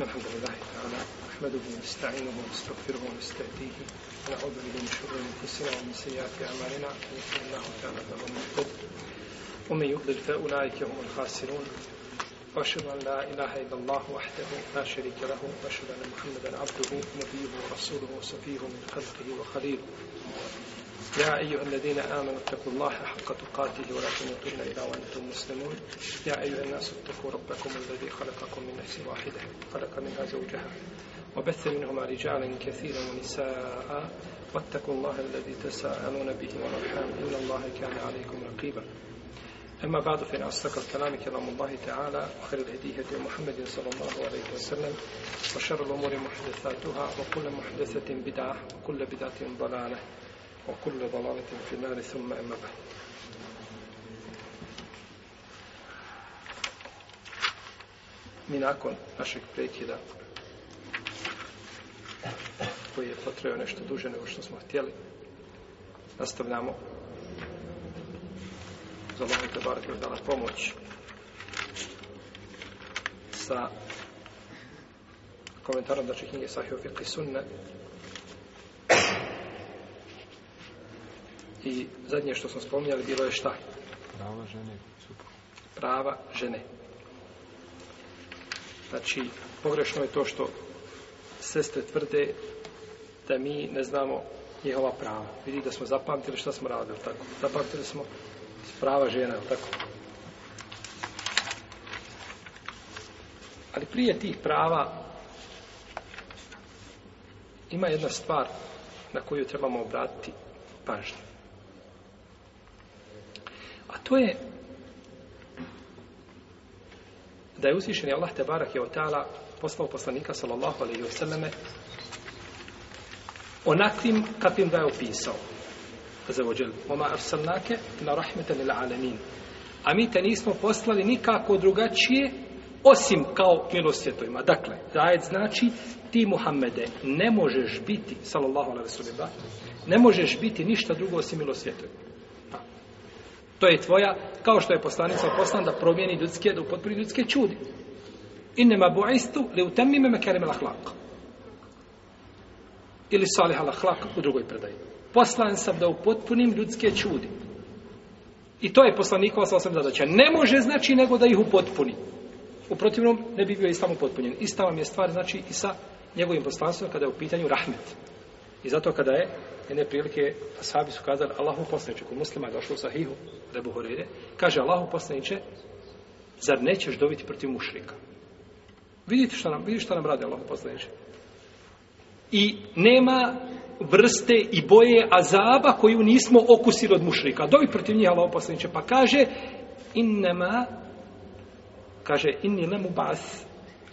نحمد الله تعالى نحمده ونستعينه ونستغفره ونستهديه ونعوذ به من شرور انفسنا ومن سيئات اعمالنا من يهده الله تعالى فهو المهتد ومن يضلل فاولئك هم الخاسرون واشهد ان لا اله الا الله وحده لا شريك له واشهد ان محمدا عبده نبيه ورسوله وصفيه من خلقه وخليله يا أيها الذين آمنوا اتقوا الله حق تقاته ولا تموتن إلا وأنتم مسلمون يا أيها الناس اتقوا ربكم الذي خلقكم من نفس واحدة خلق منها زوجها وبث منهما رجالا كثيرا ونساء واتقوا الله الذي تساءلون به والأرحام إن الله كان عليكم رقيبا أما بعد فإن أصدق الكلام كلام الله تعالى وخير الهدي هدي محمد صلى الله عليه وسلم وشر الأمور محدثاتها وكل محدثة بدعة وكل بدعة ضلالة o kulle dalaletim finari summa emaba. Mi nakon našeg prekida koji je potrebao nešto duže nego što smo htjeli nastavljamo za Allah te barke dala pomoć sa komentarom da će knjige Sahih Ufiq i Sunne I zadnje što smo spominjali bilo je šta? Prava žene. Prava žene. Znači, pogrešno je to što sestre tvrde da mi ne znamo njihova prava. Vidi da smo zapamtili šta smo radili, tako. Zapamtili smo prava žena, tako. Ali prije tih prava ima jedna stvar na koju trebamo obratiti pažnju. A to je da je uzvišen je Allah Tebarak je otala poslao poslanika sallallahu alaihi wasallam onakvim kakvim ga je opisao za vođel oma arsalnake na rahmeta lil alamin a mi te nismo poslali nikako drugačije osim kao milosvjetojima dakle, zajed znači ti Muhammede ne možeš biti sallallahu alaihi wasallam ne možeš biti ništa drugo osim milosvjetojima To je tvoja, kao što je poslanica poslan da promijeni ljudske, da upotpuni ljudske čudi. Innema bu'istu li utemime me kerime lahlaq. Ili saliha lahlaq u drugoj predaji. Poslan sam da upotpunim ljudske čudi. I to je poslanik osa osam zadaća. Ne može znači nego da ih upotpuni. U protivnom ne bi bio islam upotpunjen. Ista vam je stvar znači i sa njegovim poslanstvom kada je u pitanju rahmet. Rahmet. I zato kada je jedne prilike, sahabi su kazali, Allahu posljedniče, kod muslima je došlo u sahihu, Rebu Horeire, kaže, Allahu posljedniče, zar nećeš dobiti protiv mušrika? Vidite što nam, vidite što nam radi Allahu posljedniče. I nema vrste i boje azaba koju nismo okusili od mušrika. Dovi protiv njih, Allahu posljedniče, pa kaže, innema, kaže, inni lemu bas,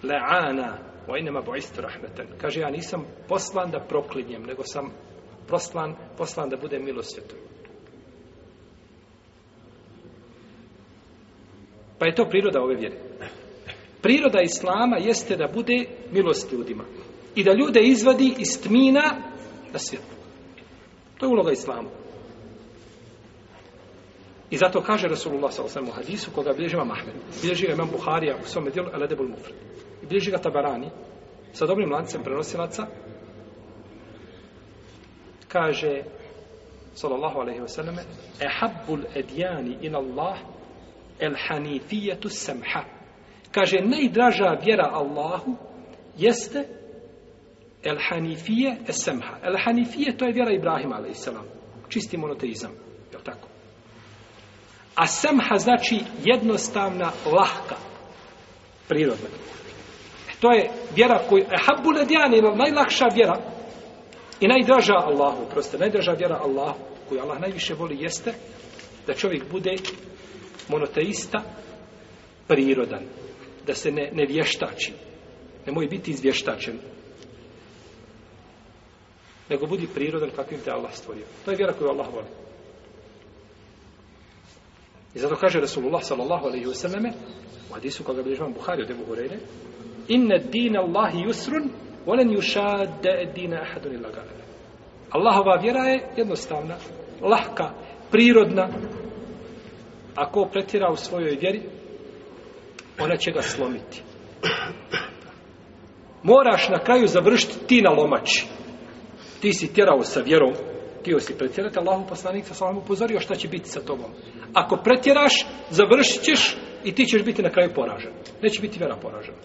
leana, Vojnema bojstu rahmeten. Kaže, ja nisam poslan da proklinjem, nego sam poslan, poslan da budem milosvetom. Pa je to priroda ove vjere. Priroda Islama jeste da bude milost ljudima. I da ljude izvadi iz tmina na svijetu. To je uloga Islama. I zato kaže Rasulullah s.a.v. u hadisu koga bilježi imam Ahmed. Bilježi imam Buharija u svome dijelu Al-Adebul Mufrad i bliži ga tabarani sa dobrim lancem prenosilaca kaže sallallahu alaihi wa sallame ehabbul edjani in Allah el hanifijetu semha kaže najdraža vjera Allahu jeste el hanifije es semha el hanifije to je vjera Ibrahima alaihi sallam čisti monoteizam je tako a semha znači jednostavna lahka prirodna To je vjera koju ehabbu ledjan je najlakša vjera i najdraža Allahu, proste, najdraža vjera Allahu koju Allah najviše voli jeste da čovjek bude monoteista, prirodan, da se ne, ne vještači, ne moji biti izvještačen, nego budi prirodan kakvim te Allah stvorio. To je vjera koju Allah voli. I zato kaže Rasulullah sallallahu alaihi wa sallame u hadisu koga bližavam Buhari od Ebu Hureyre, inna dina Allahi yusrun volen yushade dina ahadun illa galebe. Allahova vjera je jednostavna, lahka, prirodna. Ako pretjera u svojoj vjeri, ona će ga slomiti. Moraš na kraju završiti ti na lomači. Ti si tjerao sa vjerom, ti si pretjerati, Allahu poslanik sa svojom upozorio šta će biti sa tobom. Ako pretjeraš, završit ćeš i ti ćeš biti na kraju poražen. Neće biti vjera poražena.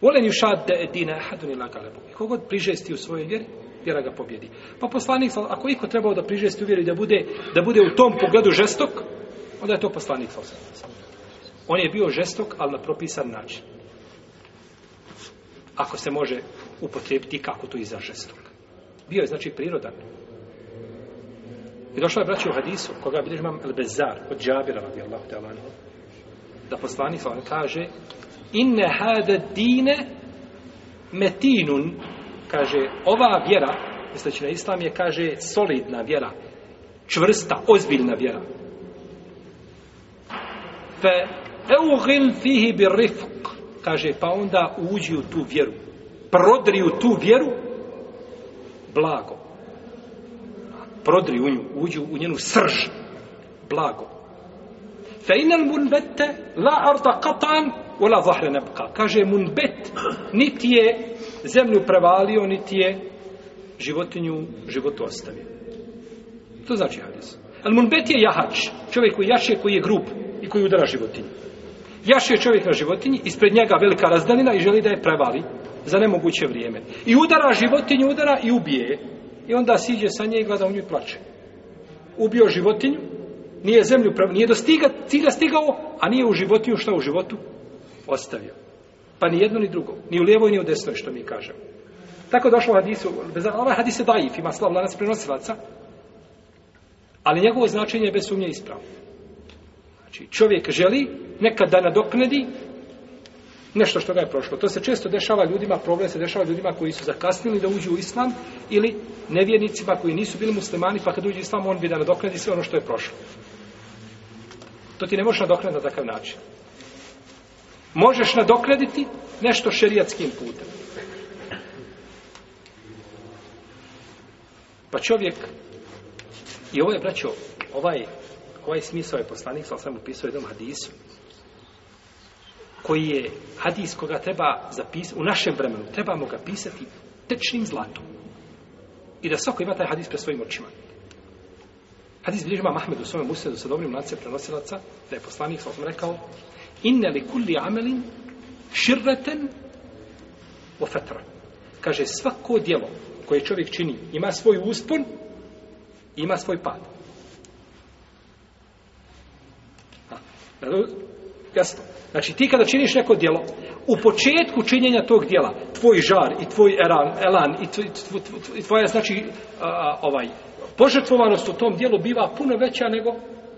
Volen ju šad da edine ahadun ila galebu. I kogod prižesti u svojoj vjeri, vjera ga pobjedi. Pa poslanik, ako iko trebao da prižesti u vjeri, da bude, da bude u tom pogledu žestok, onda je to poslanik. On je bio žestok, ali na propisan način. Ako se može upotrijebiti kako to iza žestok. Bio je, znači, prirodan. I došlo je braći u hadisu, koga bilježi imam El Bezar, od Džabira, radijallahu ta'ala, da poslanik, on kaže, inne hada dine metinun kaže ova vjera misleći na islam je kaže solidna vjera čvrsta, ozbiljna vjera fe eugil fihi bi rifq kaže pa onda uđi u tu vjeru prodri u tu vjeru blago prodri u nju uđi u njenu srž blago fe inel munbette la arta qatan Ola zahre nebka. Kaže munbet, niti je zemlju prevalio, niti je životinju životu ostavio. To znači hadis. Al munbet je jahač, čovjek koji jaše, koji je grub i koji udara životinju. Jaše je čovjek na životinji, ispred njega velika razdanina i želi da je prevali za nemoguće vrijeme. I udara životinju, udara i ubije je. I onda siđe sa nje i gleda u nju i plače. Ubio životinju, nije zemlju prevalio, nije do stiga, cilja stigao, a nije u životinju, šta u životu? ostavio. Pa ni jedno ni drugo, ni u lijevoj ni u desnoj što mi kažemo. Tako došlo u hadisu, bez ovaj hadis je daif, ima slav lanac prenosilaca, ali njegovo značenje je bez sumnje ispravno. Znači, čovjek želi nekad da nadoknedi nešto što ga je prošlo. To se često dešava ljudima, problem se dešava ljudima koji su zakasnili da uđu u islam ili nevjernicima koji nisu bili muslimani, pa kad uđe u islam, on bi da nadoknedi sve ono što je prošlo. To ti ne možeš nadoknedi na takav način možeš nadokrediti nešto šerijatskim putem. Pa čovjek, i ovo je, braćo, ovaj, ovaj smisao je poslanik, sam sam upisao jednom hadisu, koji je hadis koga treba zapisati, u našem vremenu, trebamo ga pisati tečnim zlatom. I da svako ima taj hadis pre svojim očima. Hadis bilježima Mahmedu u svojom usredu sa dobrim lancem prenosilaca, da je poslanik, sam sam rekao, inne li kulli amelin širreten o fetra. Kaže, svako djelo koje čovjek čini ima svoj uspon ima svoj pad. Ha, jasno. Znači, ti kada činiš neko djelo, u početku činjenja tog djela, tvoj žar i tvoj eran, elan i tvoja, znači, a, ovaj, požrtvovanost u tom dijelu biva puno veća nego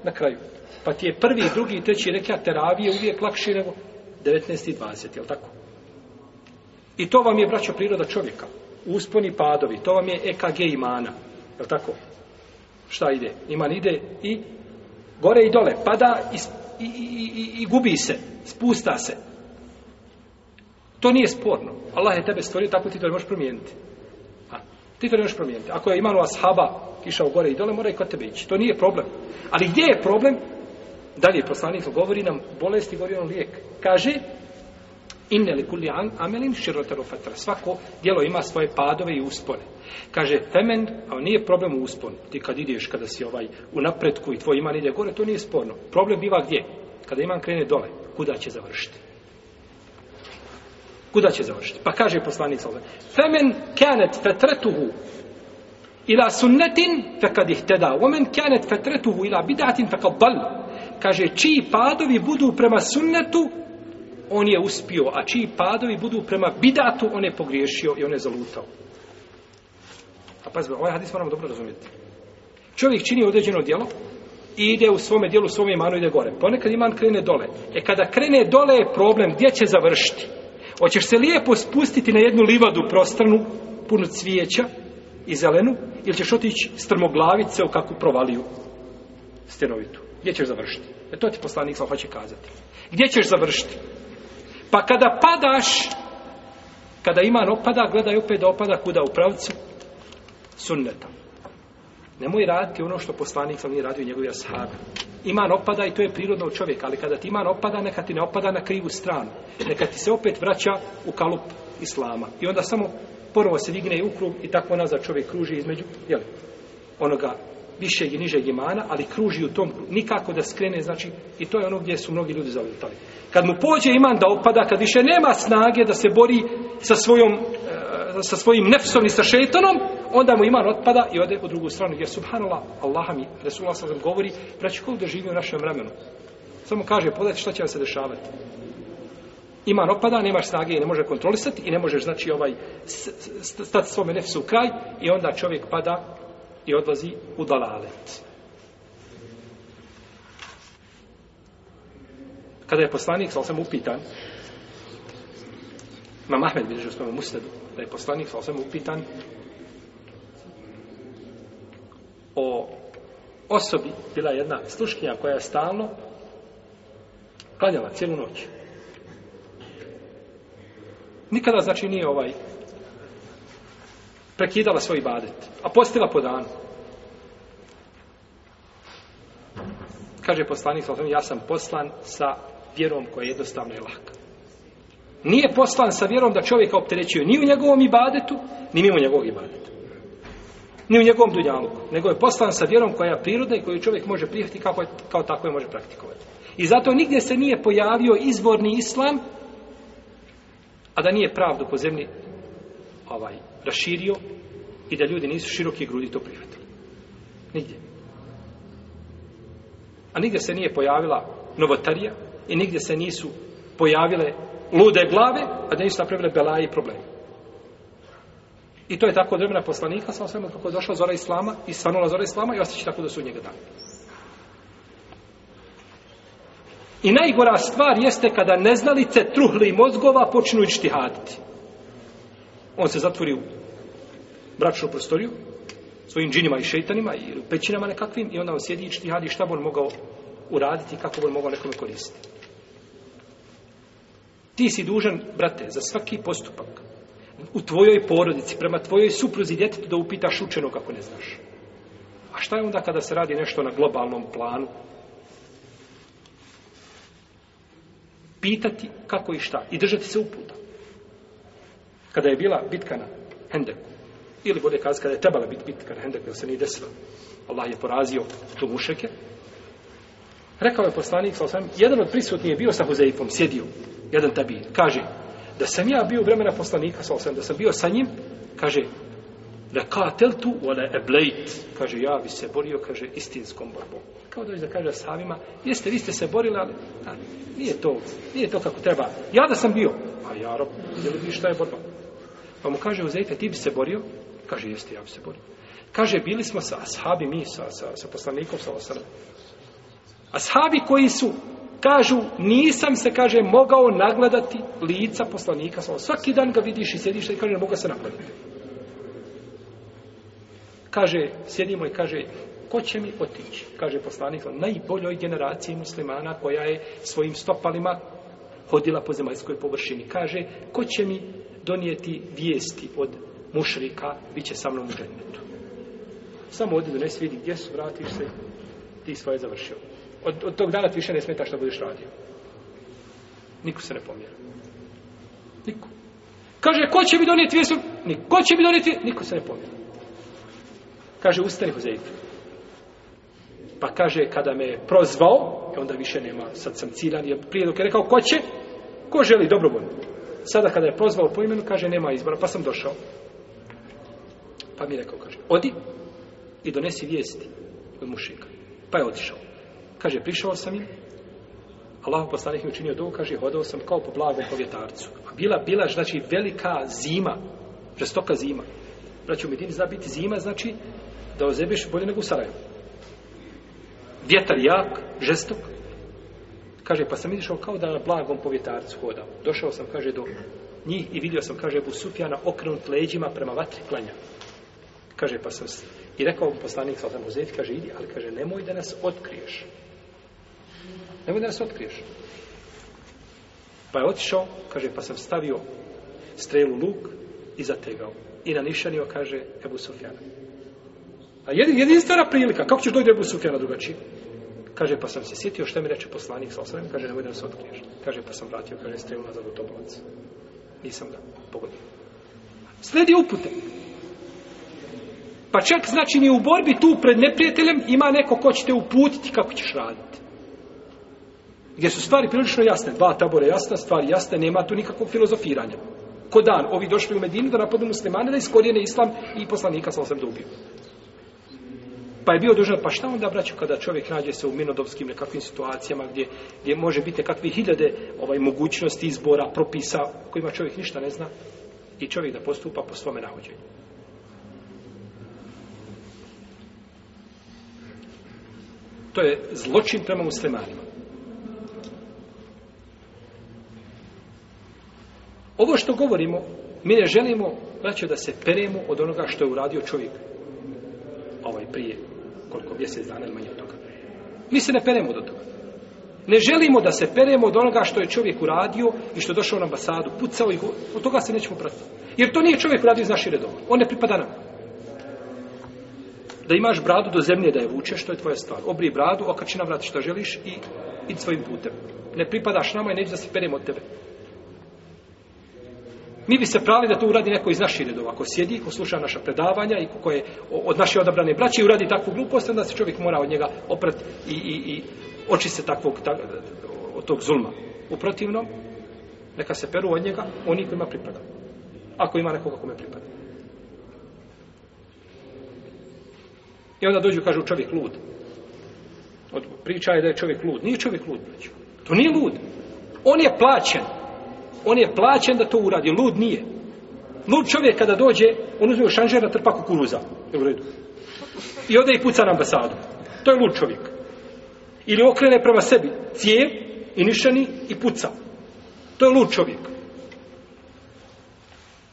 na kraju. Pa ti je prvi, drugi i treći rekat teravije uvijek lakši nego 19. i 20. Je li tako? I to vam je, braćo, priroda čovjeka. Usponi padovi. To vam je EKG imana. Je li tako? Šta ide? Iman ide i gore i dole. Pada i, i, i, i, i gubi se. Spusta se. To nije sporno. Allah je tebe stvorio, tako ti to ne možeš promijeniti. A, ti to ne možeš promijeniti. Ako je iman u ashaba kiša u gore i dole, mora i kod tebe ići. To nije problem. Ali gdje je problem? Dalje, poslanik govori nam bolesti, govori on lijek. Kaže, inne li kulli an amelin širotero fatra. Svako dijelo ima svoje padove i uspone. Kaže, temen, a nije problem u uspon. Ti kad ideš, kada si ovaj u napretku i tvoj iman ide gore, to nije sporno. Problem biva gdje? Kada iman krene dole, kuda će završiti? Kuda će završiti? Pa kaže poslanik sallallahu alejhi ve sellem: "Femen kanet fetretuhu ila sunnetin fekad ih teda. Omen kenet fetretuhu ila bidatin fekad dal. Kaže, čiji padovi budu prema sunnetu, on je uspio, a čiji padovi budu prema bidatu, on je pogriješio i on je zalutao. A pazite, ovaj hadis moramo dobro razumjeti. Čovjek čini određeno djelo i ide u svome dijelu, u svome imanu ide gore. Ponekad iman krene dole. E kada krene dole je problem, gdje će završiti? Hoćeš se lijepo spustiti na jednu livadu prostranu, punu cvijeća, i zelenu ili ćeš otići strmoglavit se u kakvu provaliju stjenovitu. Gdje ćeš završiti? E to ti poslanik sam hoće kazati. Gdje ćeš završiti? Pa kada padaš, kada iman opada, gledaj opet da opada kuda u pravcu, sunneta. Nemoj raditi ono što poslanik sam nije radio njegovi ashabi. Iman opada i to je prirodno u čovjeka, ali kada ti iman opada, neka ti ne opada na krivu stranu. Neka ti se opet vraća u kalup islama. I onda samo ponovo se digne u krug i tako ona za čovjek kruži između jeli, onoga više i nižeg imana, ali kruži u tom krugu. Nikako da skrene, znači, i to je ono gdje su mnogi ljudi zavljutali. Kad mu pođe iman da opada, kad više nema snage da se bori sa svojom eh, sa svojim nefsom i sa šeitanom, onda mu iman otpada i ode u drugu stranu. Jer subhanallah, Allah mi, Resulullah sallam govori, praći kog da živi u našem vremenu. Samo kaže, pogledajte šta će vam se dešavati iman opada, nemaš snage i ne može kontrolisati i ne možeš znači ovaj stati svome nefsu u kraj i onda čovjek pada i odlazi u dalalet. Kada je poslanik, sal sam upitan, ma Mahmed bi u svojom musledu, da je poslanik, sal sam upitan, o osobi, bila jedna sluškinja koja je stalno klanjala cijelu noću nikada znači nije ovaj prekidala svoj ibadet, a postila po danu. Kaže poslanik, ja sam poslan sa vjerom koja je jednostavna i laka. Nije poslan sa vjerom da čovjeka opterećuje ni u njegovom ibadetu, ni mimo njegovog ibadeta. Ni u njegovom dunjaluku. Nego je poslan sa vjerom koja je prirodna i koju čovjek može prihvatiti kako je, kao tako je može praktikovati. I zato nigdje se nije pojavio izvorni islam a da nije pravdu po zemlji ovaj, raširio i da ljudi nisu široki grudi to prihvatili. Nigdje. A nigdje se nije pojavila novotarija i nigdje se nisu pojavile lude glave, a da nisu napravile belaje i probleme. I to je tako od vremena poslanika, sa osvijem od kako je došla zora Islama i svanula zora Islama i ostaći tako da su njega dana. I najgora stvar jeste kada neznalice truhli mozgova počinu ištihaditi. On se zatvori u bračnu prostoriju, svojim džinima i šeitanima i pećinama nekakvim i onda on sjedi i ištihadi šta bi on mogao uraditi i kako bi on mogao nekome koristiti. Ti si dužan, brate, za svaki postupak u tvojoj porodici, prema tvojoj supruzi djetetu da upitaš učeno kako ne znaš. A šta je onda kada se radi nešto na globalnom planu, pitati kako i šta i držati se uputa. Kada je bila bitka na Hendeku, ili bude kazi kada je trebala biti bitka na Hendeku, jer se nije desilo, Allah je porazio tu mušeke, rekao je poslanik, sam, jedan od prisutnije je bio sa Huzeifom, sjedio, jedan tabir, kaže, da sam ja bio vremena poslanika, sam, da sam bio sa njim, kaže, Ne kateltu, ole ebleit. Kaže, ja bi se borio, kaže, istinskom borbom. Kao dođe da kaže samima, jeste, vi ste se borili, ali a, nije to, nije to kako treba. Ja da sam bio, a ja rob, je li šta je borba? Pa mu kaže, uzajte, ti bi se borio? Kaže, jeste, ja bi se borio. Kaže, bili smo sa ashabi, mi sa, sa, sa poslanikom, sa osrme. Ashabi koji su, kažu, nisam se, kaže, mogao nagledati lica poslanika. Svaki dan ga vidiš i sjediš i kaže, ne mogu se nagledati. Kaže, sjedimo i kaže, ko će mi otići? Kaže poslanik, najboljoj generaciji muslimana koja je svojim stopalima hodila po zemaljskoj površini. Kaže, ko će mi donijeti vijesti od mušrika, bit će sa mnom u džennetu. Samo odi do vidi gdje su, vratiš se, ti svoje završio. Od, od tog dana ti više ne smeta što budeš radio. Niko se ne pomjera. Niko. Kaže, ko će mi donijeti vijesti? Niko. Ko će mi donijeti? Niko se ne pomjera. Kaže, ustani Huzeif. Pa kaže, kada me prozvao, onda više nema, sad sam ciljan, jer prije dok je rekao, ko će? Ko želi dobrovoljno? Sada kada je prozvao po imenu, kaže, nema izbora, pa sam došao. Pa mi je rekao, kaže, odi i donesi vijesti od mušika. Pa je otišao. Kaže, prišao sam im, Allah poslanih mi učinio dugo, kaže, hodao sam kao po blagom povjetarcu. A bila, bila, znači, velika zima, žestoka zima. Braću, u Medini zna biti zima, znači, da ozebiš bolje nego u Sarajevo. Vjetar jak, žestok. Kaže, pa sam izišao kao da na blagom povjetarcu hodao. Došao sam, kaže, do njih i vidio sam, kaže, Ebu Sufjana okrenut leđima prema vatri klanja. Kaže, pa sam i rekao mu poslanik Sultan Huzefi, kaže, idi, ali kaže, nemoj da nas otkriješ. Nemoj da nas otkriješ. Pa je otišao, kaže, pa sam stavio strelu luk i zategao. I nanišanio, kaže, Ebu Sufjana. A jedin, jedinstvena prilika, kako ćeš dojde Ebu Sufjana drugačije? Kaže, pa sam se sitio, što mi reče poslanik sa osrem? Kaže, nemoj da se otkriješ. Kaže, pa sam vratio, kaže, strevo nazad u topovac. Nisam ga pogodio. Sledi upute. Pa čak, znači, ni u borbi tu pred neprijateljem ima neko ko će te uputiti kako ćeš raditi. Gdje su stvari prilično jasne. Dva tabore jasna, stvari jasne, nema tu nikakvog filozofiranja. Ko dan, ovi došli u Medinu da napadu muslimane, da iskorijene islam i poslanika sa osrem da ubiju pa je bio dužan, pa šta onda braću kada čovjek nađe se u minodovskim nekakvim situacijama gdje, gdje može biti nekakvi hiljade ovaj, mogućnosti izbora, propisa kojima čovjek ništa ne zna i čovjek da postupa po svome nahođenju. To je zločin prema muslimanima. Ovo što govorimo, mi ne želimo, braćo, da se peremo od onoga što je uradio čovjek ovaj prije koliko mjesec dana ili manje od toga. Mi se ne peremo do toga. Ne želimo da se peremo od onoga što je čovjek uradio i što je došao na ambasadu, pucao i go, od toga se nećemo pratiti. Jer to nije čovjek uradio iz naših redova. On ne pripada nam. Da imaš bradu do zemlje da je vučeš, to je tvoja stvar. Obri bradu, okači na vrat što želiš i id svojim putem. Ne pripadaš nama i neće da se peremo od tebe. Mi bi se prali da to uradi neko iz naših redova, ko sjedi, ko sluša naša predavanja i ko je od naše odabrane braće i uradi takvu glupost, onda se čovjek mora od njega oprati i, i, i oči se takvog, tak, od tog zulma. U protivnom, neka se peru od njega, oni kojima pripada. Ako ima nekoga kome pripada. I onda dođu, kažu, čovjek lud. Od priča je da je čovjek lud. Nije čovjek lud, braću. To nije lud. On je plaćen on je plaćen da to uradi, lud nije. Lud čovjek kada dođe, on uzme u šanžer na trpak kukuruza. U redu. I ode i puca na ambasadu. To je lud čovjek. Ili okrene prema sebi cijev i nišani i puca. To je lud čovjek.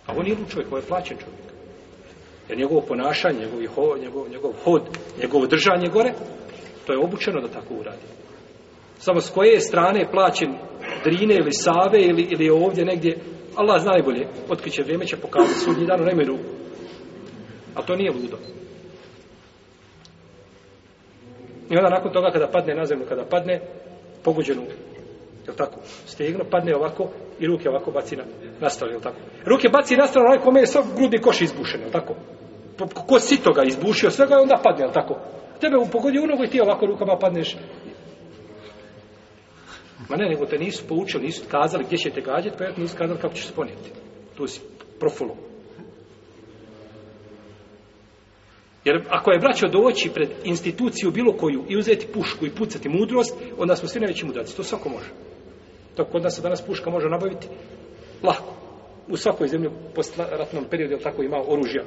A on nije lud čovjek, on je plaćen čovjek. Jer njegovo ponašanje, njegov, njegov, njegov hod, njegovo držanje gore, to je obučeno da tako uradi. Samo s koje strane je plaćen Drine ili Save ili, ili ovdje negdje. Allah zna najbolje. Otkriće vrijeme će pokazati sudnji dan u nemoj ruku. A to nije ludo. I onda nakon toga kada padne na zemlju, kada padne, poguđenu, je li tako, stegno, padne ovako i ruke ovako baci na, na stranu, je li tako. Ruke baci na stranu, onaj kome je sve grudni koš izbušen, je li tako. Ko, ko si toga izbušio, sve ga je onda padne, je li tako. Tebe pogodi u nogu i ti ovako rukama padneš Ma ne, nego te nisu poučili, nisu kazali gdje će te gađati, pa ja nisu kazali kako ćeš se ponijeti. Tu si profulo. Jer ako je braćo doći pred instituciju bilo koju i uzeti pušku i pucati mudrost, onda smo svi najveći mudraci. To svako može. Tako kod nas danas puška može nabaviti lako. U svakoj zemlji u ratnom periodu je tako ima oružja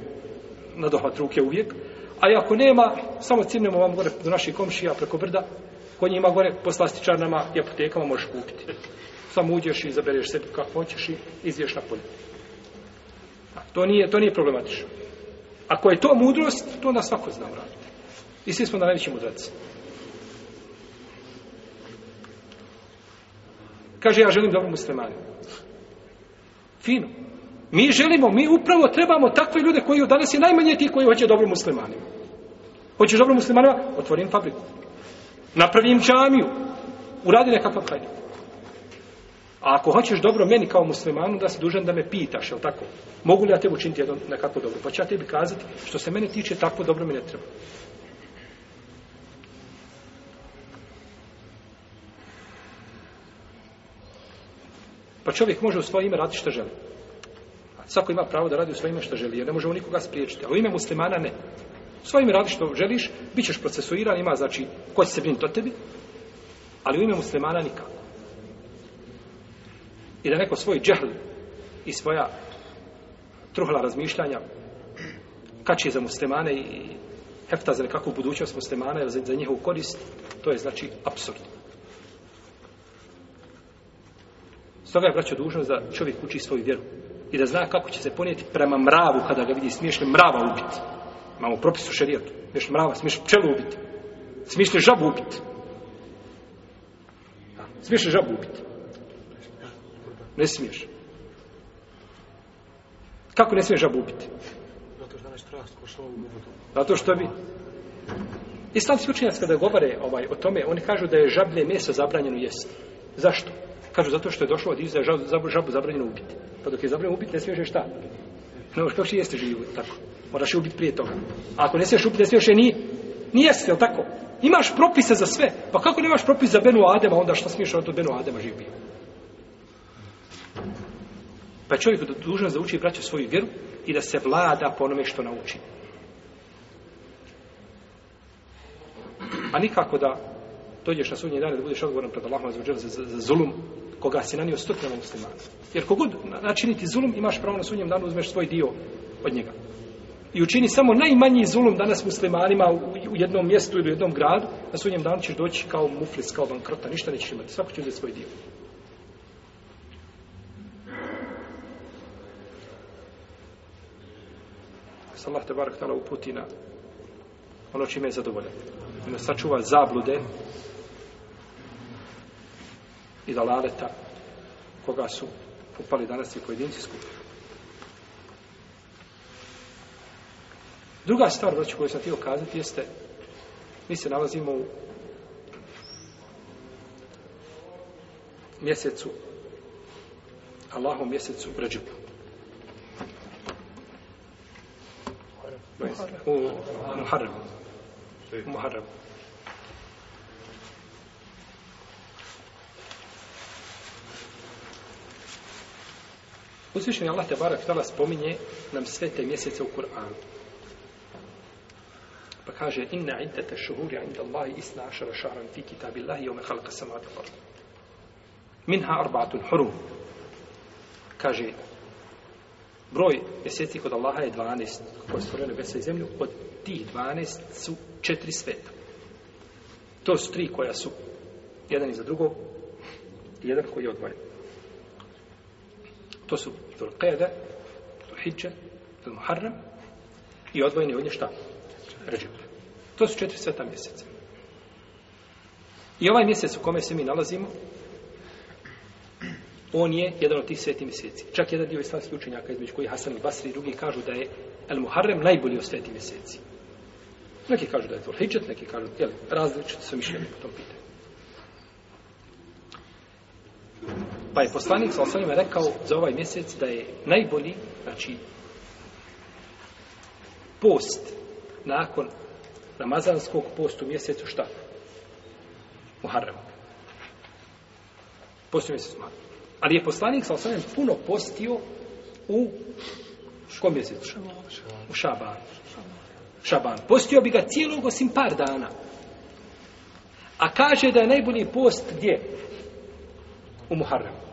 na dohvat ruke uvijek. A ako nema, samo cimnemo vam gore do naših komšija preko brda, ko njima gore po slastičarnama i apotekama možeš kupiti. Samo uđeš i izabereš se kako hoćeš i izvješ na polje. To nije, to nije problematično. Ako je to mudrost, to onda svako znam raditi. I svi smo na najveći mudraci. Kaže, ja želim dobro muslimani. Fino. Mi želimo, mi upravo trebamo takve ljude koji danas je najmanje ti koji hoće dobro muslimanima. Hoćeš dobro muslimanima? Otvorim fabriku napravim džamiju, uradi nekakav hajr. A ako hoćeš dobro meni kao muslimanu, da si dužan da me pitaš, jel tako? Mogu li ja tebi učiniti jedno nekako dobro? Pa ću ja tebi kazati, što se mene tiče, takvo dobro mi ne treba. Pa čovjek može u svoje ime raditi što želi. Svako ima pravo da radi u svoje ime što želi, jer ne može u nikoga spriječiti. A u ime muslimana ne svojim radi što želiš, bit ćeš procesuiran, ima znači ko će se brinuti o tebi, ali u ime muslimana nikako. I da neko svoj džehl i svoja truhla razmišljanja kači za muslimane i hefta za nekakvu budućnost muslimana ili za njihovu korist, to je znači absurdno. Stoga je braćo dužnost da čovjek uči svoju vjeru i da zna kako će se ponijeti prema mravu kada ga vidi smiješli mrava ubiti. Imamo propis u šerijetu. Smiješ mrava, smiješ pčelu ubiti. Smiješ li žabu ubiti. Smiješ li žabu ubiti. Ne smiješ. Kako ne smiješ žabu ubiti? Zato što je strast ko što ovu Zato što bi... Islamski učinjac kada govore ovaj, o tome, oni kažu da je žablje meso zabranjeno jesti. Zašto? Kažu zato što je došlo od izda žabu, žabu zabranjeno ubiti. Pa dok je zabranjeno ubiti, ne smiješ šta? No, što še jeste živ, tako. Moraš ubiti prije toga. A ako ne smiješ ubiti, ne smiješ je nije. Nijeste, jel tako? Imaš propise za sve. Pa kako nemaš propis za Benu Adema, onda što smiješ od Benu Adema živ bio? Pa čovjek je dužan da uči i braća svoju vjeru i da se vlada po onome što nauči. A nikako da dođeš na sudnji dan da budeš odgovoran pred Allahom za, za, za zulum, koga si nanio stotnjama muslimana. Jer kogod načini ti zulum, imaš pravo na sunjem danu, uzmeš svoj dio od njega. I učini samo najmanji zulum danas muslimanima u jednom mjestu ili u jednom gradu, na sunjem danu ćeš doći kao muflis, kao bankrota, ništa nećeš imati, svako će uzeti svoj dio. Allah te barak tala uputi na ono čime je zadovoljeno. Ono sačuva zablude, i dalaleta koga su upali danas i pojedinci skupili. Druga stvar, broću, koju sam ti okazati, jeste mi se nalazimo u mjesecu Allahu mjesecu Ređibu. U Muharramu. U Muharramu. Uzvišeni Allah te barak tala spominje nam sve te mjesece u Kur'anu. Pa kaže inna iddata shuhuri inda Allahi isna ašara šaran fi kitabi Allahi yome halka samadu ardu. Minha arbatun hurum. Kaže broj mjeseci kod Allaha je 12 koje stvore nebesa i zemlju od tih 12 su četiri sveta. To su tri koja su jedan iza drugog i jedan koji je odvojen. To su Zulqeda, Zulhidža, Zulmuharram i odvojeni od nje šta? Ređeb. To su četiri sveta mjeseca. I ovaj mjesec u kome se mi nalazimo, on je jedan od tih sveti mjeseci. Čak jedan dio islamskih učenjaka između koji Hasan i Basri i drugi kažu da je El Muharrem najbolji od sveti mjeseci. Neki kažu da je to Hidžet, neki kažu, jel, različite su mišljene po tom pitanju. Pa je poslanik sa osvrame rekao za ovaj mjesec da je najbolji, znači, post nakon namazanskog postu mjesecu šta? Muharram. Postu mjesecu smar. Ali je poslanik sa osvrame puno postio u kom mjesecu? U Šaban. Šaban. Postio bi ga cijelog osim par dana. A kaže da je najbolji post gdje? U Muharramu.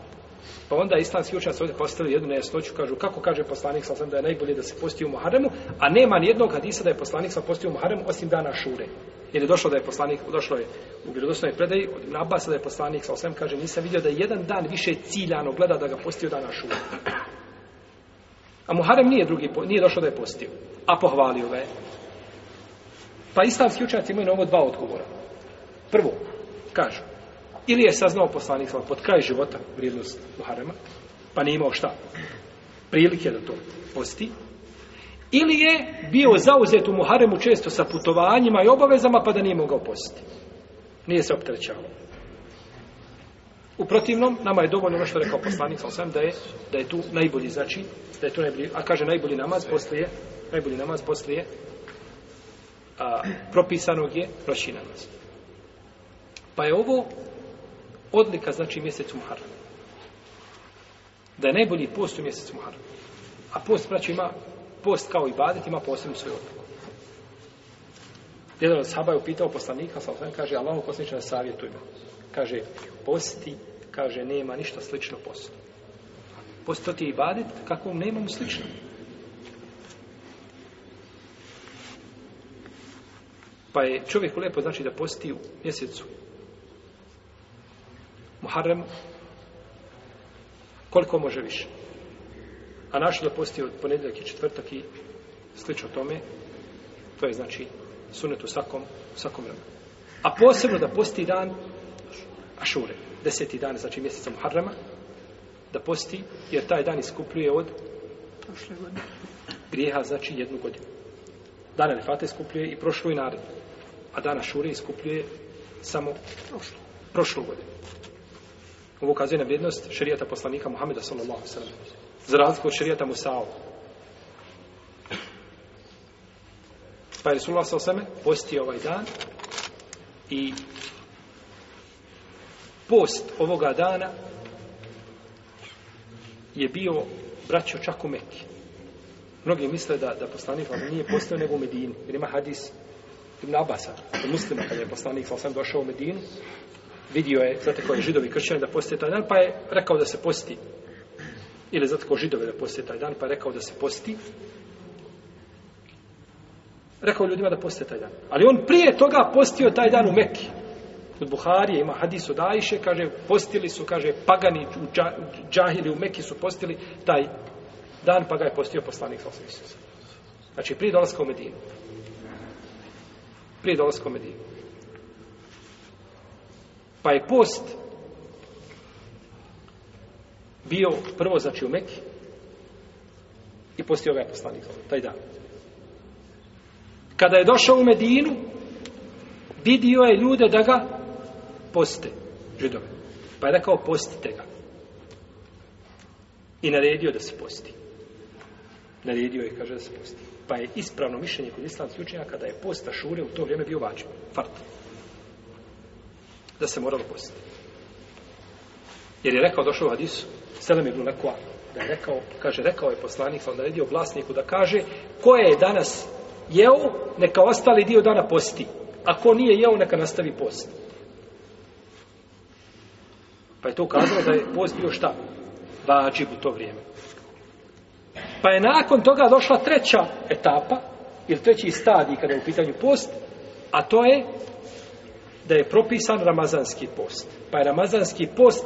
Pa onda islamski učenjaci ovdje postavili jednu nejasnoću, kažu kako kaže poslanik sam da je najbolje da se posti u Muharremu, a nema ni jednog hadisa da je poslanik sam postio u Muharremu osim dana Šure. Jer je došlo da je poslanik, došlo je u vjerodostojnoj predaji od Ibn Abbas da je poslanik sa osam kaže nisam vidio da jedan dan više ciljano gleda da ga postio dana Šure. A Muharrem nije drugi, nije došlo da je postio, a pohvalio ga je. Pa islamski učenjaci imaju na ovo dva odgovora. Prvo, kažu, ili je saznao poslanik sa pod kraj života vrijednost Muharrema, pa nije imao šta prilike da to posti, ili je bio zauzet u Muharremu često sa putovanjima i obavezama, pa da nije mogao postiti. Nije se optrećao. U protivnom, nama je dovoljno ono što je rekao poslanik sa da je, da je tu najbolji, znači, da je tu najbolji, a kaže najbolji namaz poslije, najbolji namaz poslije, a, propisanog je noći namaz. Pa je ovo odlika znači mjesec Muharram. Da je najbolji post u mjesecu Muharram. A post, praći, ima post kao i badet, ima posebnu svoju odliku. Jedan od sahaba je upitao poslanika, sa osvijem, kaže, Allah u posljednicu savjetuj me. Kaže, posti, kaže, nema ništa slično postu. Posto ti i badet, kakvom ne imamo slično. Pa je čovjeku lepo znači da posti u mjesecu Muharrem koliko može više a naš je postio od ponedeljak i četvrtak i slično tome to je znači sunet u svakom, svakom vremenu a posebno da posti dan Ašure, deseti dan, znači mjeseca Muharrema da posti jer taj dan iskupljuje od prošle godine grijeha znači jednu godinu dana Nefate iskupljuje i prošlu i naredno a dana Šure iskupljuje samo prošlu, prošlu godinu Ovo ukazuje na vrijednost šerijata poslanika Muhameda sallallahu alejhi ve sellem. Za razliku od šerijata Musa. Pa je Resulullah sa oseme postio ovaj dan i post ovoga dana je bio braćo čak u Mekke. Mnogi misle da, da poslanik vam nije postao nego u Medinu. Jer ima hadis Ibn Abasa, muslima, kada je poslanik sa oseme došao u Medinu, vidio je, zato koji židovi kršćani da poste taj dan, pa je rekao da se posti. Ili zato koji židovi da poste taj dan, pa je rekao da se posti. Rekao ljudima da poste taj dan. Ali on prije toga postio taj dan u Mekki. Od Buharije ima hadis od Ajše, kaže, postili su, kaže, pagani džahili u Mekki su postili taj dan, pa ga je postio poslanik sa Isusa. Znači, prije dolaska u Medinu. Prije dolaska u Medinu. Pa je post bio prvo, znači, u Meki i postio ga je poslanik taj dan. Kada je došao u Medinu, vidio je ljude da ga poste, židove. Pa je rekao, postite ga. I naredio da se posti. Naredio je, kaže, da se posti. Pa je ispravno mišljenje kod islamskih učenjaka da je posta šure u to vrijeme bio vađen. Fartno da se moralo postiti. Jer je rekao, došao u hadisu, Selem ibn Lekua, da je rekao, kaže, rekao je poslanik, sam pa naredio glasniku da kaže, ko je danas jeo, neka ostali dio dana posti. A ko nije jeo, neka nastavi post. Pa je to ukazalo da je post bio šta? Vađib u to vrijeme. Pa je nakon toga došla treća etapa, ili treći stadij kada je u pitanju post, a to je da je propisan Ramazanski post. Pa je Ramazanski post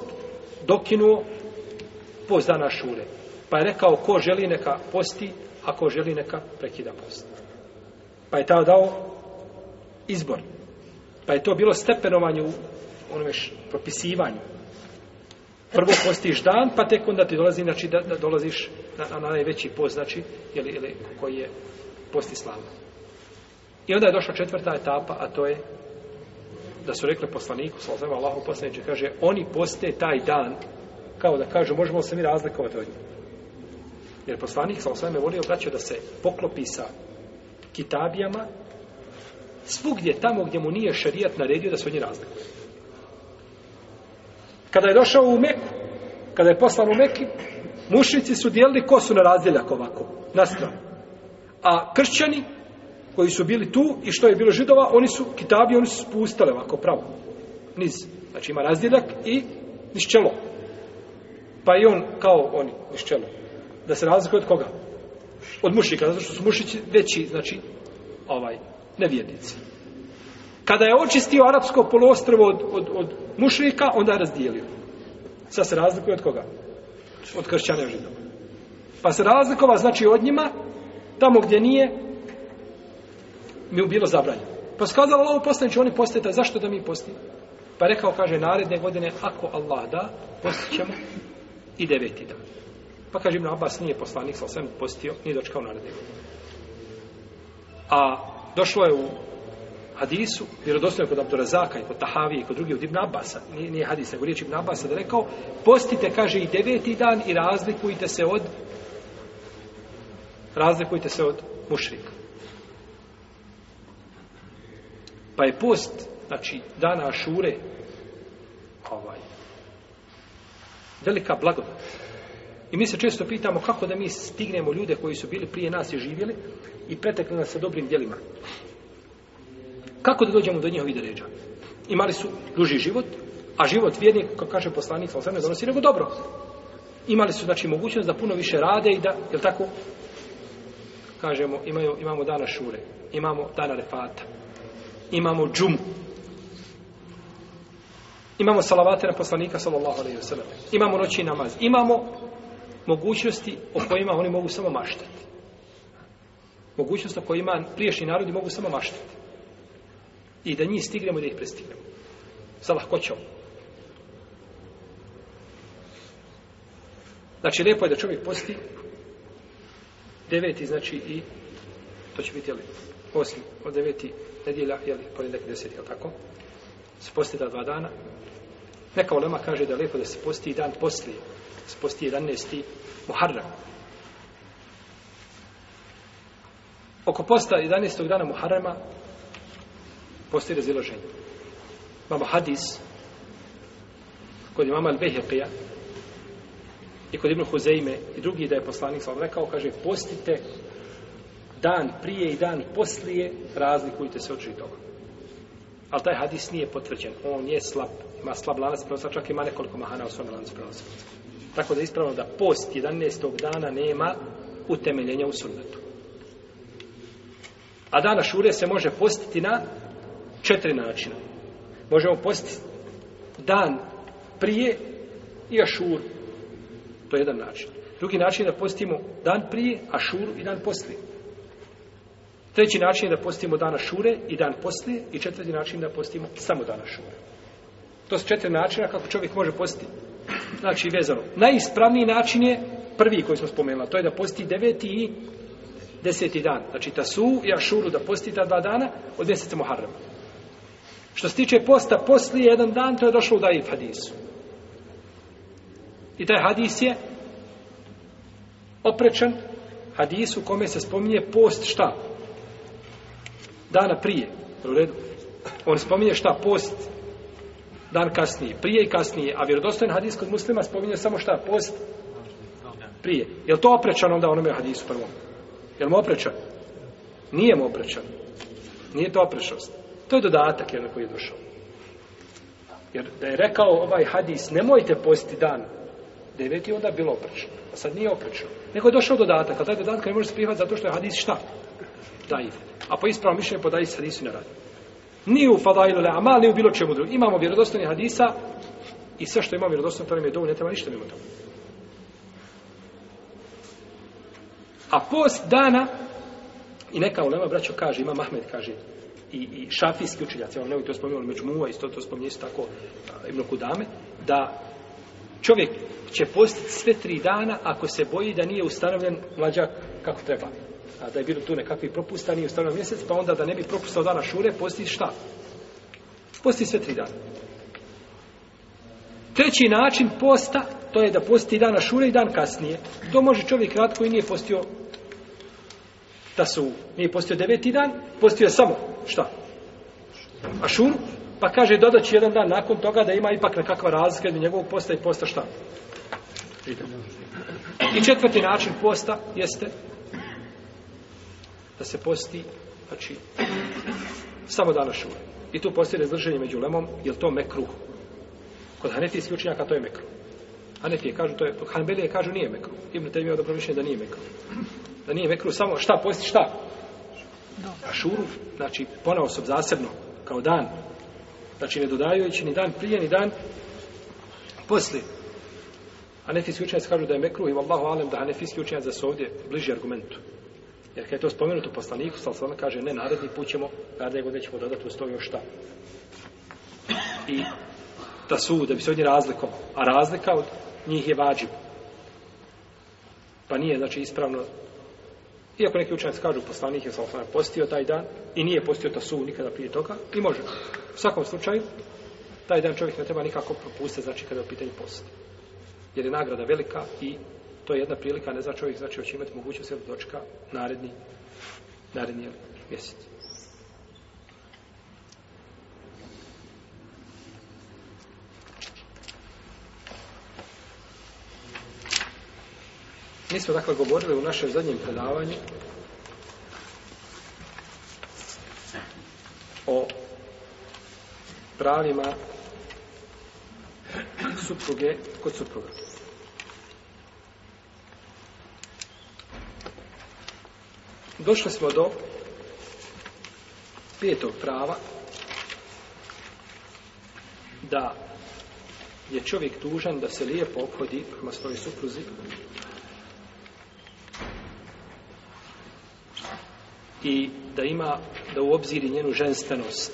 dokinuo post dana šure. Pa je rekao ko želi neka posti, a ko želi neka prekida post. Pa je tada dao izbor. Pa je to bilo stepenovanje u onome š, propisivanju. Prvo postiš dan, pa tek onda ti dolazi, znači da, da dolaziš na, na, na najveći post, znači, ili, ili koji je posti slavno. I onda je došla četvrta etapa, a to je da su rekli poslaniku, sa ozema Allahu poslaniče, kaže, oni poste taj dan, kao da kažu, možemo se mi razlikovati od njih. Jer poslanik, sa ozema, je volio braćo da se poklopi sa kitabijama, svugdje tamo gdje mu nije šarijat naredio da se od njih razlikuje. Kada je došao u Meku, kada je poslan u Meku, mušnici su dijelili kosu na razdjeljak ovako, na stranu. A kršćani, koji su bili tu i što je bilo židova, oni su kitabi, oni su spustali ovako pravo. Niz. Znači ima razdjeljak i nišćelo. Pa i on kao oni nišćelo. Da se razlikuje od koga? Od mušika, zato što su mušići veći, znači, ovaj, nevjednici. Kada je očistio arapsko poluostrovo od, od, od mušika, onda je razdijelio. Sad se razlikuje od koga? Od kršćana i židova. Pa se razlikova, znači, od njima, tamo gdje nije, mi bilo zabranjeno. Pa skazala Allah postanče, oni postajte, zašto da mi postimo? Pa rekao, kaže, naredne godine, ako Allah da, postićemo i deveti dan. Pa kaže, Ibn Abbas nije poslanik, sa sve postio, nije dočekao naredne godine. A došlo je u hadisu, vjerodosno je kod Abdurazaka i kod Tahavi i kod drugih od Ibn Abasa, nije, nije hadis, nego riječ Ibn Abasa, da rekao, postite, kaže, i deveti dan i razlikujte se od razlikujte se od mušrika. pa je post, znači, dana Ašure, ovaj, velika blagodat. I mi se često pitamo kako da mi stignemo ljude koji su bili prije nas i živjeli i pretekli nas sa dobrim dijelima. Kako da dođemo do njihovi deređa? Imali su duži život, a život vjernik, kako kaže poslanik, sam ne donosi nego dobro. Imali su, znači, mogućnost da puno više rade i da, je tako, kažemo, imaju, imamo dana šure, imamo dana refata, imamo džumu. Imamo salavate na poslanika, sallallahu alaihi wa sallam. Imamo noći namaz. Imamo mogućnosti o kojima oni mogu samo maštati. Mogućnost o kojima priješnji narodi mogu samo maštati. I da njih stignemo i da ih prestignemo. Sa lahkoćom. Znači, lijepo je da čovjek posti deveti, znači i to će biti, ali, osmi, od deveti nedjelja, je li, ponedjeljak deset, je tako? Se posti da dva dana. Neka olema kaže da je lijepo da se posti dan poslije, se posti 11. Muharram. Oko posta 11. dana Muharrama posti razilaženje. Imamo hadis kod imama Al-Behiqija i kod Ibn Huzeime i drugi da je poslanik sa rekao, kaže postite dan prije i dan poslije, razlikujte se od židova. Ali taj hadis nije potvrđen. On je slab, ima slab lanac prenosa, čak ima nekoliko mahana u svome lanac prenosa. Tako da je ispravno da post 11. dana nema utemeljenja u sunnetu. A dana šure se može postiti na četiri načina. Možemo postiti dan prije i ašur. To je jedan način. Drugi način je da postimo dan prije, ašuru i dan poslije. Treći način je da postimo dana šure i dan poslije i četvrti način je da postimo samo dana šure. To su četiri načina kako čovjek može postiti. Znači, vezano. Najispravniji način je prvi koji smo spomenuli, to je da posti deveti i deseti dan. Znači, ta su i ašuru da posti ta dva dana od mjeseca Muharrama. Što se tiče posta poslije jedan dan, to je došlo u Daif hadisu. I taj hadis je oprečan hadisu kome se spominje post šta? dana prije. U redu. On spominje šta post dan kasnije, prije i kasnije, a vjerodostojen hadis kod muslima spominje samo šta post prije. Je li to oprečan onda onome hadisu prvom? Je li mu oprečan? Nije mu oprečan. Nije to oprečnost. To je dodatak jedan koji je došao. Jer da je rekao ovaj hadis, nemojte posti dan deveti, onda je bilo oprečno. A sad nije oprečno. Neko je došao dodatak, a taj dodatak ne može se prihvat zato što je hadis šta? Daiv. A po ispravom mišljenju podaje se hadisu ne radi. Ni u fadailu le amal, ni u bilo čemu drugom. Imamo vjerodostojni hadisa i sve što imamo vjerodostojno, to nam je dovoljno, ne treba ništa mimo toga. A post dana, i neka ulema braćo kaže, ima Mahmed kaže, i, i šafijski učiljac, ja vam nevoj to spominjali, među muva isto to spominje isto tako Ibn Kudame, da čovjek će postiti sve tri dana ako se boji da nije ustanovljen mlađak kako treba a da je bilo tu nekakvi propusta, nije ustavljeno mjesec, pa onda da ne bi propustao dana šure, posti šta? Posti sve tri dana. Treći način posta, to je da posti dana šure i dan kasnije. To može čovjek rad koji nije postio da su, nije postio deveti dan, postio je samo, šta? A šuru? Pa kaže, dodat će jedan dan nakon toga da ima ipak nekakva razlika da njegovog posta i posta šta? I četvrti način posta jeste da se posti, znači, samo dan ašure. I tu postoji razdrženje među lemom, je to mekruh? Kod hanetijski učinjaka to je mekruh. Hanetije kažu, to je, hanbelije kažu nije mekruh. Ibn Tejm je odobro mišljenje da nije mekruh. Da nije mekruh, samo šta posti, šta? Ašuru, znači, ponaosob zasebno, kao dan, znači ne dodajujući ni dan prije, ni dan poslije. Hanefijski učenjac kažu da je mekruh i vallahu alem da hanefijski učenjac da su ovdje bliži argumentu. Jer kada je to spomenuto poslaniku, sal sal kaže, ne, naredni put ćemo, naredni godin ćemo dodati uz to još šta. I ta sud, da bi se ovdje razlikom, a razlika od njih je vađiv. Pa nije, znači, ispravno, iako neki učenac kažu, poslanik je sal sal postio taj dan i nije postio ta sud nikada prije toga, i može. U svakom slučaju, taj dan čovjek ne treba nikako propustiti, znači, kada je u pitanju posti. Jer je nagrada velika i to je jedna prilika, ne zna čovjek, znači hoće imati mogućnost da dočka naredni, naredni mjesec. Mi smo dakle govorili u našem zadnjem predavanju o pravima supruge kod supruga. Došli smo do pjetog prava da je čovjek dužan da se lijepo obhodi prema svoje supruzi i da ima da u obziri njenu ženstvenost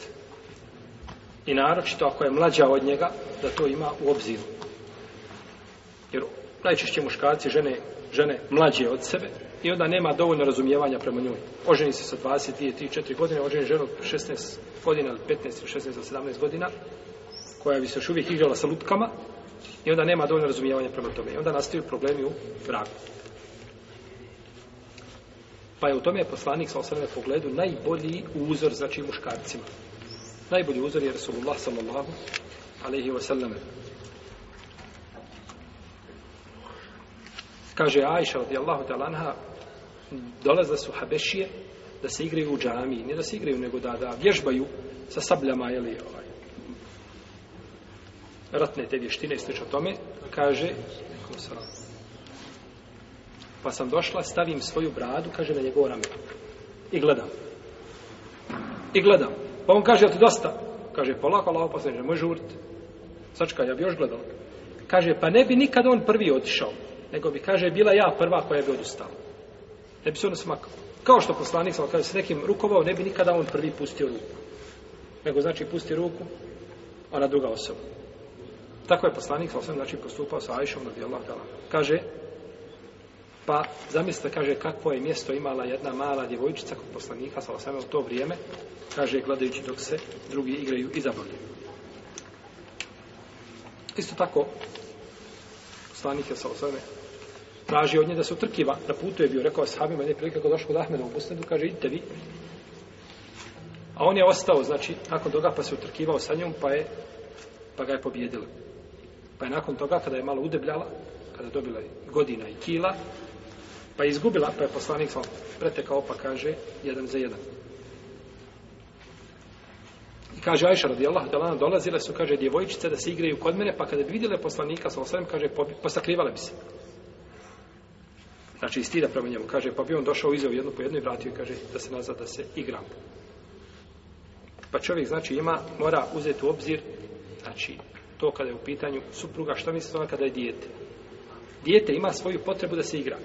i naročito ako je mlađa od njega da to ima u obziru jer najčešće muškarci žene, žene mlađe od sebe i onda nema dovoljno razumijevanja prema njoj. Oženi se sa 22, 3, 4 godine, oženi ženu 16 godina, 15, 16 ili 17 godina, koja bi se još uvijek igrala sa lutkama, i onda nema dovoljno razumijevanja prema tome. I onda nastaju problemi u braku. Pa je u tome poslanik sa osrame pogledu najbolji uzor, znači muškarcima. Najbolji uzor je Rasulullah sallallahu alaihi wa sallam. Kaže Aisha radijallahu ta'ala anha, dolaze su habešije da se igraju u džami, ne da se igraju, nego da, da vježbaju sa sabljama, jeli, ovaj, ratne te vještine, sliče o tome, kaže, pa sam došla, stavim svoju bradu, kaže, na njegovu rame, i gledam. I gledam. Pa on kaže, ti dosta? Kaže, polako, lako, pa sam može urt. Sačka, ja bi još gledala. Kaže, pa ne bi nikad on prvi otišao, nego bi, kaže, bila ja prva koja bi odustala ne bi se on smakao. Kao što poslanik sam kada se nekim rukovao, ne bi nikada on prvi pustio ruku. Nego znači pusti ruku, ona druga osoba. Tako je poslanik sa osam znači postupao sa Ajšom radi Allah dala. Kaže, pa zamislite, kaže, kakvo je mjesto imala jedna mala djevojčica kod poslanika sa osam u to vrijeme, kaže, gledajući dok se drugi igraju i zabavljaju. Isto tako, poslanik je sa osam traži od nje da se utrkiva. Na putu je bio, rekao sahabima, jedne prilike kako došlo kod Ahmeda u Busnedu, kaže, idite vi. A on je ostao, znači, nakon toga pa se utrkivao sa njom, pa je, pa ga je pobjedila. Pa je nakon toga, kada je malo udebljala, kada je dobila godina i kila, pa je izgubila, pa je poslanik sam pretekao, pa kaže, jedan za jedan. I kaže Ajša radi Allah, da lana dolazile su, kaže, djevojčice da se igraju kod mene, pa kada bi vidjela poslanika, sa osvrame, kaže, posakrivale bi se. Znači, stida prema njemu. Kaže, pa bi on došao, izao jednu po jednu i vratio i kaže da se nazad, da se igram. Pa čovjek, znači, ima, mora uzeti u obzir, znači, to kada je u pitanju supruga, šta misli ona kada je dijete? Dijete ima svoju potrebu da se igra.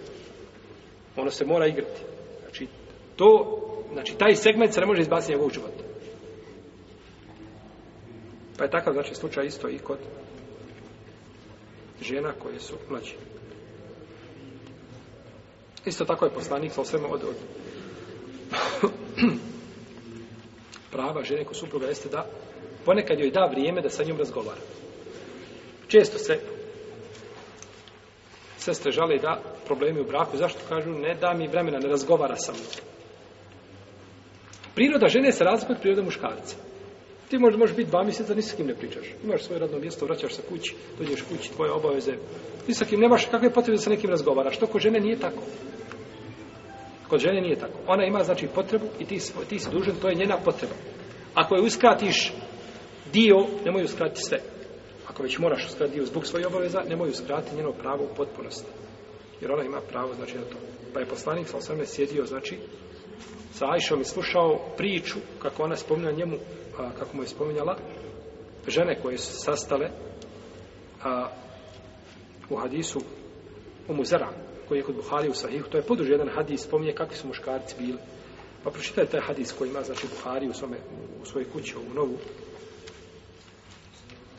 Ono se mora igrati. Znači, to, znači, taj segment se ne može izbaciti njegovog života. Pa je takav, znači, slučaj isto i kod žena koje su mlađe. Isto tako je poslanik sa svemu od, od prava žene ko supruga jeste da ponekad joj da vrijeme da sa njom razgovara. Često se sestre žale da problemi u braku, zašto kažu ne da mi vremena, ne razgovara sa mnom. Priroda žene se razlikuje od prirode muškarca. Ti možda možeš biti dva mjeseca, ni s kim ne pričaš. Imaš svoje radno mjesto, vraćaš se kući, dođeš kući, tvoje obaveze. Ni s kim nemaš, kakve potrebe da sa nekim razgovaraš. To kod žene nije tako. Kod žene nije tako. Ona ima, znači, potrebu i ti, ti si dužan, to je njena potreba. Ako je uskratiš dio, nemoj uskratiti sve. Ako već moraš uskratiti dio zbog svoje obaveza, nemoj uskratiti njeno pravo u potpunosti. Jer ona ima pravo, znači, na to. Pa je poslanik sa osvrme sjedio, znači, sa Ajšom i slušao priču, kako ona spomnio njemu a, pa kako mu je spominjala, žene koje su sastale a, u hadisu u Muzera, koji je kod Buhari u Sahihu, to je poduži jedan hadis, spominje kakvi su muškarci bili. Pa pročitaj taj hadis koji ima, znači, Buhari u, svome, u svojoj kući, u novu.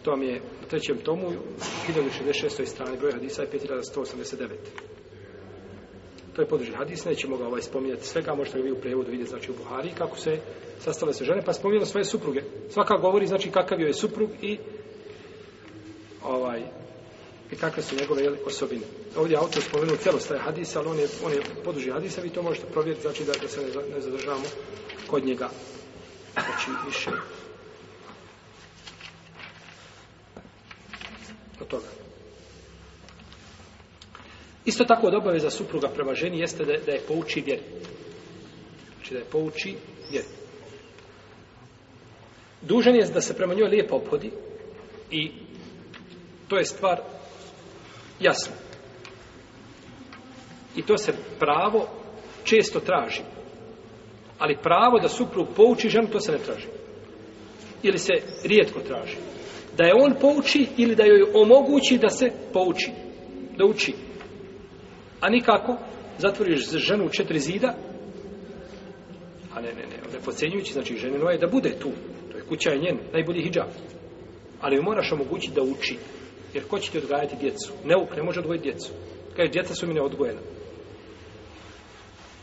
To vam je u trećem tomu, 1066. strani broj hadisa je 5189. To je podružen hadis, nećemo ga ovaj spominjati svega, možete ga vi u prevodu vidjeti, znači u Buhari, kako se sastale se žene, pa spominjalo svoje supruge. Svaka govori, znači, kakav joj je suprug i ovaj, i kakve su njegove jeli, osobine. Ovdje autor spomenuo celost taj hadis, ali on je, on je podruži hadisa, vi to možete provjeriti, znači da, da se ne, ne zadržavamo kod njega. Znači, više od toga. Isto tako od obaveza supruga prema ženi jeste da, da je pouči vjer. Znači da je pouči vjer. Dužan je da se prema njoj lijepo obhodi i to je stvar jasna. I to se pravo često traži. Ali pravo da suprug pouči ženu, to se ne traži. Ili se rijetko traži. Da je on pouči ili da joj omogući da se pouči. Da uči. A nikako, zatvoriš ženu u četiri zida, a ne, ne, ne, ne pocenjujući, znači ženino je da bude tu, to je kuća je njen, najbolji hijab. Ali ju moraš omogućiti da uči, jer ko će ti odgajati djecu? Neuk ne može odgojiti djecu. Kaže, djeca su mi neodgojena.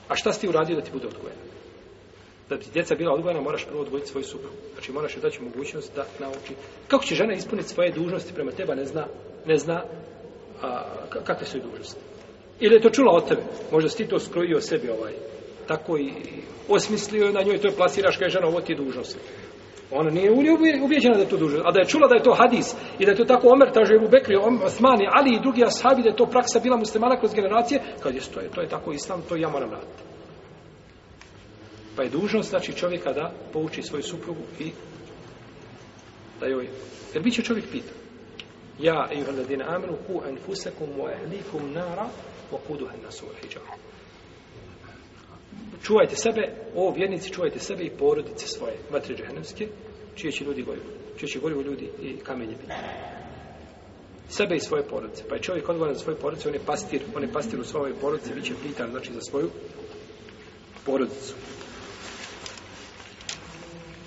A šta si ti uradio da ti bude odgojena? Da ti djeca bila odgojena, moraš prvo odgojiti svoju supru. Znači moraš joj daći mogućnost da nauči. Kako će žena ispuniti svoje dužnosti prema teba, ne zna, ne zna a, kakve su dužnosti. Ili je to čula od tebe? Možda si ti to skrojio sebi ovaj. Tako i osmislio na njoj, to je plasiraš, kaže žena, ovo ti je dužnost. Ona nije uvjeđena da je to dužnost. A da je čula da je to hadis i da je to tako omer, taže je Bekri, Osmani, Ali i drugi ashabi, da je to praksa bila muslimana kroz generacije, kad je stoje, to je tako islam, to ja moram raditi. Pa je dužnost, znači čovjeka da pouči svoju suprugu i da joj, jer bit će čovjek pitan. Ja, ejuhal ladina amenu, ku enfusekum wa ehlikum nara وقودها الناس والحجارة čuvajte sebe, o vjernici, čuvajte sebe i porodice svoje, vatre džehennemske, čije će ljudi gorivo, čije će gorivo ljudi i kamenje biti. Sebe i svoje porodice. Pa je čovjek odgovoran za svoje porodice, on je pastir, on je pastir u svojoj porodice, bit će pritan, znači, za svoju porodicu.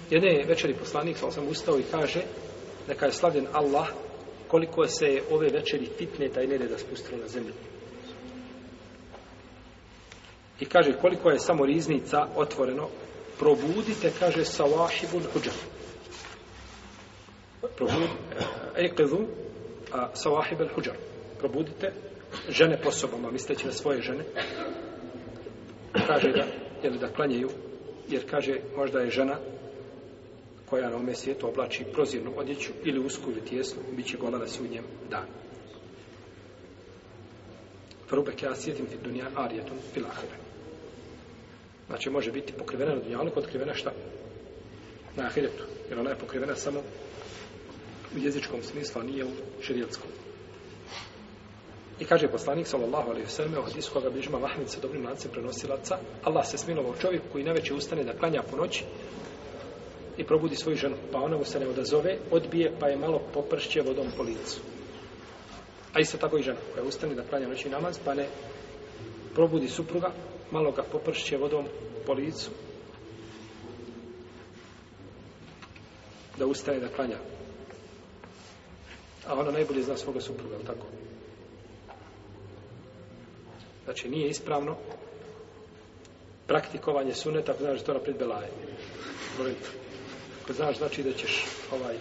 Jedne je večeri poslanik, sam sam ustao i kaže, neka je slavljen Allah, koliko se je ove večeri fitne taj nere da spustilo na zemlju. I kaže, koliko je samo riznica otvoreno, probudite, kaže, sawahibul huđa. Probudite, eqidu eh, sawahibul huđa. Probudite žene po sobama, misleći na svoje žene. Kaže da, jel da klanjaju, jer kaže, možda je žena koja na ome svijetu oblači prozirnu odjeću ili usku ili tijesnu, bit će gola na sudnjem dan. Vrubek ja sjedim fit dunja arijetom fil ahiretu. Znači može biti pokrivena na dunjalu, otkrivena šta? Na ahiretu. Jer ona je pokrivena samo u jezičkom smislu, a nije u širijetskom. I kaže poslanik, sallallahu alaihi vseleme, o hadisu koga bližima Mahmed sa dobrim lancem prenosilaca, Allah se smilovao čovjeku koji najveće ustane da klanja po noći i probudi svoju ženu, pa ona mu se ne odazove, odbije, pa je malo popršće vodom po licu. A isto tako i žena koja ustane da klanja noći namaz, pa ne probudi supruga, malo ga popršće vodom po licu da ustaje da klanja a ona najbolje zna svoga supruga tako znači nije ispravno praktikovanje suneta ako znaš to naprijed belaje ako znaš znači da ćeš ovaj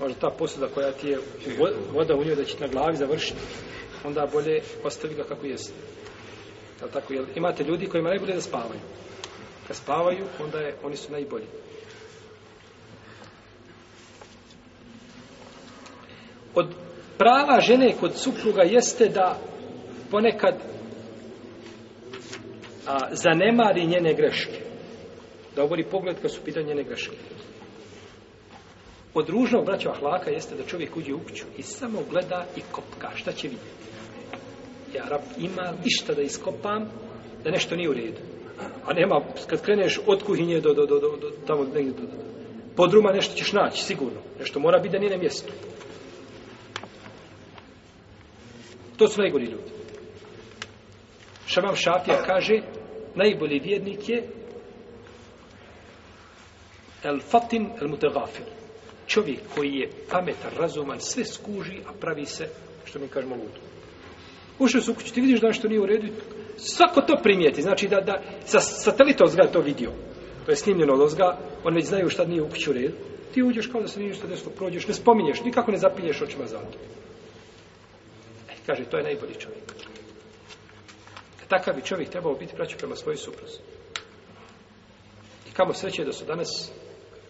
možda ta posuda koja ti je voda u njoj da će na glavi završiti onda bolje ostavi ga kako jeste Jel tako? Jel imate ljudi kojima najbolje da spavaju. Kad spavaju, onda je, oni su najbolji. Od prava žene kod supruga jeste da ponekad a, zanemari njene greške. Da obori pogled kad su pitanje njene greške. Od ružnog braća hlaka jeste da čovjek uđe u kuću i samo gleda i kopka. Šta će vidjeti? ja rab, ima išta da iskopam, da nešto nije u redu. A nema, kad kreneš od kuhinje do, do, do, do, do tamo negdje, do, do, do, podruma nešto ćeš naći, sigurno. Nešto mora biti da nije na mjestu. To su najgori ljudi. Šabam Šafija kaže, najbolji vjernik je el fatin el mutegafir. Čovjek koji je pametan, razuman, sve skuži, a pravi se, što mi kažemo, ludom. Ušao su u kuću, ti vidiš da nešto nije u redu. Svako to primijeti, znači da, da sa satelita ozga to vidio. To je snimljeno od ozga, on već znaju šta nije u kuću u redu. Ti uđeš kao da se nije što desno prođeš, ne spominješ, nikako ne zapinješ očima za to. E, kaže, to je najbolji čovjek. E, takav bi čovjek trebao biti praću prema svojoj suprosti. I kamo sreće da su danas,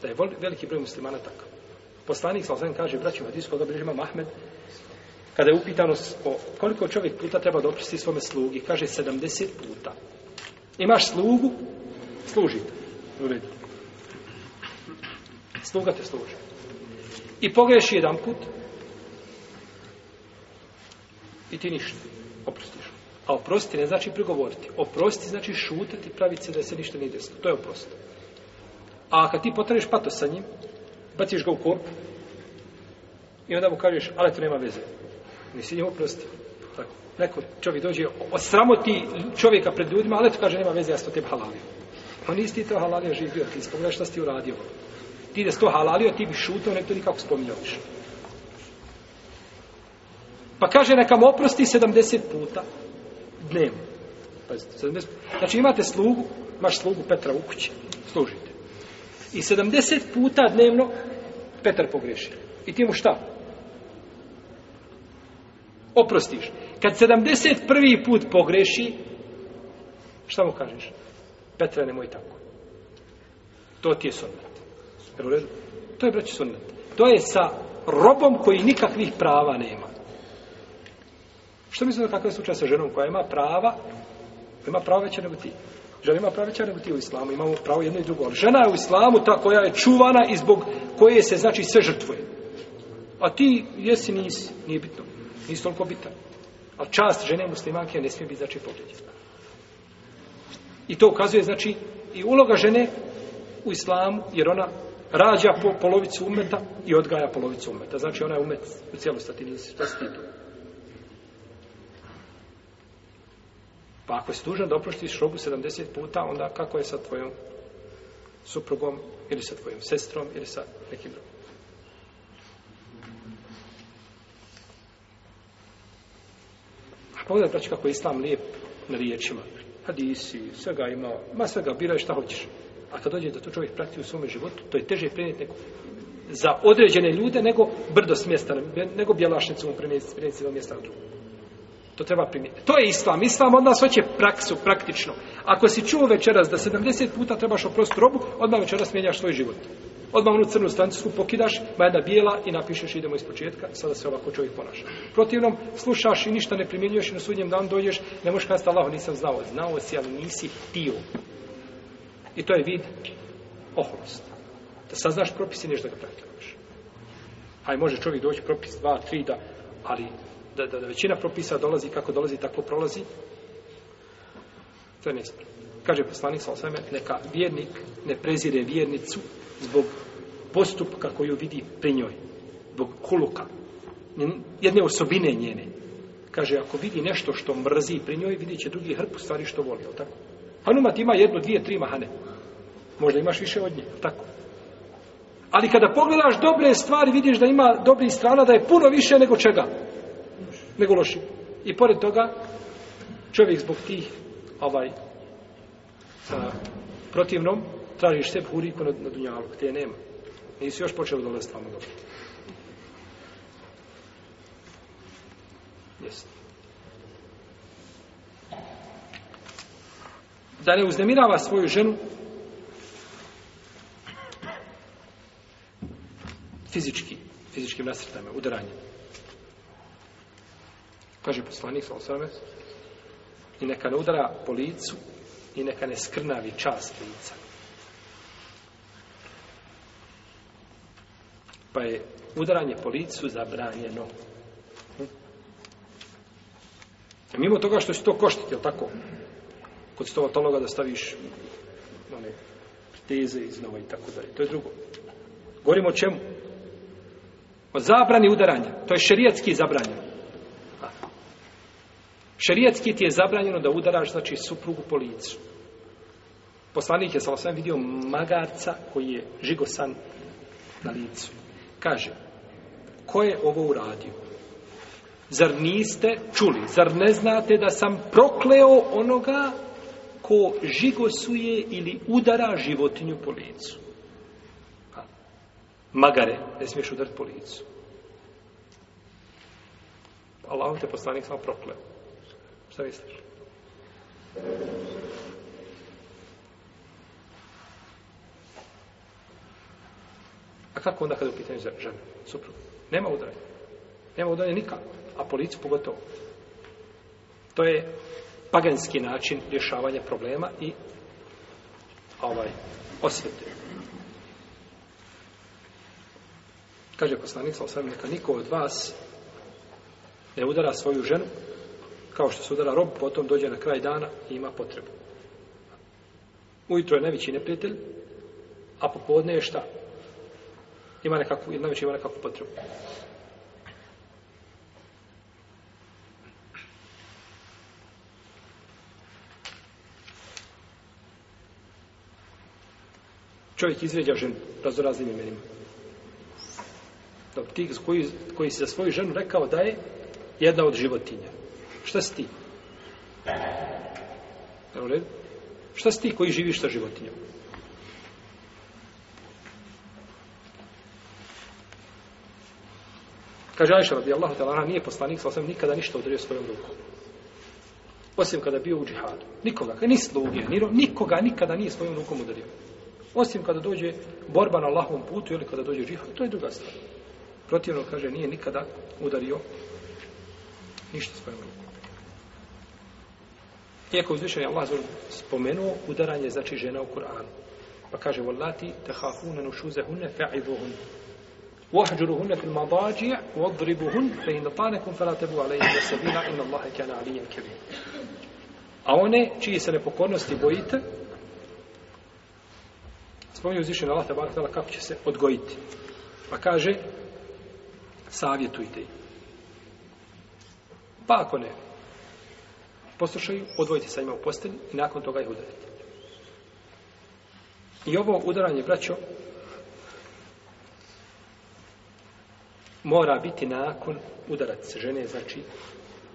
da je veliki broj muslimana takav. Poslanik, sa kaže, braćima, disko, dobro, imam Ahmed, kada je upitano o koliko čovjek puta treba da oprosti svome slugi, kaže 70 puta. Imaš slugu, služi te. U redu. Sluga te služi. I pogreši jedan put i ti ništa oprostiš. A oprostiti ne znači prigovoriti. Oprostiti znači šutati, praviti se da se ništa ne desi. To je oprost. A kad ti potreš pato sa njim, baciš ga u korp i onda mu kažeš, ale to nema veze, Mislim je oprostio. Tako. Neko čovjek dođe, osramoti čovjeka pred ljudima, ali to kaže, nema veze, ja sam to tebi halalio. On pa isti to halalio živio, ti spomljaš šta si uradio. Ti da si to halalio, ti bi šutao, nek to nikako spominjao više. Pa kaže, neka mu oprosti 70 puta dnevno. Pazite, 70 Znači imate slugu, imaš slugu Petra u kući, služite. I 70 puta dnevno Petar pogriješi. I ti mu šta? oprostiš. Kad 71. put pogreši, šta mu kažeš? Petra, nemoj tako. To ti je sunnet. To je, braći, sunnet. To je sa robom koji nikakvih prava nema. Što mislim da kakav je slučaj sa ženom koja ima prava, ima pravo veće nego ti. Žena ima pravo veće nego ti u islamu, imamo pravo jedno i drugo. Ali žena je u islamu ta koja je čuvana i zbog koje se znači sve žrtvuje. A ti jesi nisi, nije bitno nisu toliko bitan. Ali čast žene muslimanke ne smije biti znači povrijeđena. I to ukazuje znači i uloga žene u islamu, jer ona rađa po polovicu umeta i odgaja polovicu umeta. Znači ona je umet u cijelu statinu. To se to. Pa ako si dužan da oproštiš šrogu 70 puta, onda kako je sa tvojom suprugom ili sa tvojom sestrom ili sa nekim drugim? Pogledaj, braći, kako je islam lijep na riječima. Hadisi, svega ima, ma svega, biraj šta hoćeš. A kad dođe da to čovjek prati u svome životu, to je teže prenijeti neko za određene ljude nego brdo smjesta, nego bjelašnicu mu prenijeti, prenijeti do mjesta drugog. To treba primijeti. To je islam. Islam od nas hoće praksu, praktično. Ako si čuo večeras da 70 puta trebaš oprosti robu, odmah večeras mijenjaš svoj život. Odmah onu crnu stancijsku pokidaš, ma jedna bijela i napišeš idemo iz početka, sada se ovako čovjek ponaša. Protivnom, slušaš i ništa ne primjenjuješ i na sudnjem dan dođeš, ne možeš kada stala, nisam znao, znao si, ali nisi tio. I to je vid oholost. Da saznaš propis i nešto ga praktikuješ. Aj, može čovjek doći propis dva, tri, da, ali da, da, da većina propisa dolazi kako dolazi, tako prolazi, to je nespravo. Kaže poslanik sa osveme, neka vjernik ne prezire vjernicu, zbog postupka koju vidi pre njoj, zbog kuluka, jedne osobine njene. Kaže, ako vidi nešto što mrzi pri njoj, vidit će drugi hrpu stvari što voli, je tako? Hanumat ima jedno, dvije, tri mahane. Možda imaš više od nje, tako? Ali kada pogledaš dobre stvari, vidiš da ima dobri strana, da je puno više nego čega? Nego loši. I pored toga, čovjek zbog tih ovaj, a, protivnom, tražiš sebi huriku na, na dunjalu, gdje nema. Nisi još počeo dole stvarno dobro. Jeste. Da ne uznemirava svoju ženu fizički, fizičkim nasrtama, udaranjem. Kaže poslanik, svala sveme, i neka ne udara po licu i neka ne skrnavi čast lica. pa je udaranje po licu zabranjeno. Hm? Mimo toga što će to koštiti, je tako? Kod stomatologa da staviš one priteze iznova i tako dalje. To je drugo. Govorimo o čemu? O zabrani udaranja. To je šerijetski zabranjeno. Ha. Šerijetski ti je zabranjeno da udaraš, znači, suprugu po licu. Poslanik je sa osvijem vidio magarca koji je žigosan na licu. Kaže, ko je ovo uradio? Zar niste čuli? Zar ne znate da sam prokleo onoga ko žigosuje ili udara životinju po licu? Magare, ne smiješ udarit po licu. Allah te poslanik samo prokleo. Šta misliš? Thank you. A kako onda kada je u pitanju žene? Suprot. Nema udaranja. Nema udaranja nikako. A policiju pogotovo. To je paganski način rješavanja problema i ovaj osvete. Kaže poslanik sa osvijem, neka niko od vas ne udara svoju ženu kao što se udara rob, potom dođe na kraj dana i ima potrebu. Ujutro je najveći neprijatelj, a popodne je šta? ima nekakvu, jedna već ima nekakvu potrebu. Čovjek izređa ženu razoraznim imenima. Dobro, ti koji, koji si za svoju ženu rekao da je jedna od životinja. Šta si ti? Jel u redu? Šta si ti koji živiš sa životinjom? Kaže Ajša radijallahu ta'ala, nije poslanik sa osam nikada ništa udario svojom rukom. Osim kada bio u džihadu. Nikoga, ni sluge, ni ro, nikoga nikada nije svojom rukom udario. Osim kada dođe borba na lahom putu ili kada dođe džihad, to je druga stvar. Protivno, kaže, nije nikada udario ništa svojom rukom. Iako uzvišen je Allah spomenuo udaranje, znači žena u Kur'anu. Pa kaže, volati te hafune nušuzehune fe'idvuhun. وحجرهن في المضاجع واضربهن فإن طانكم فلا تبو عليهم السبيل إن الله كان عليا كبير a one čiji se nepokornosti bojite spomnio uzvišen Allah tabarak tala kako će se odgojiti pa kaže savjetujte pa ako ne poslušaju, odvojite sa njima u postelj i nakon toga ih udarite i ovo udaranje braćo mora biti nakon udarac žene, znači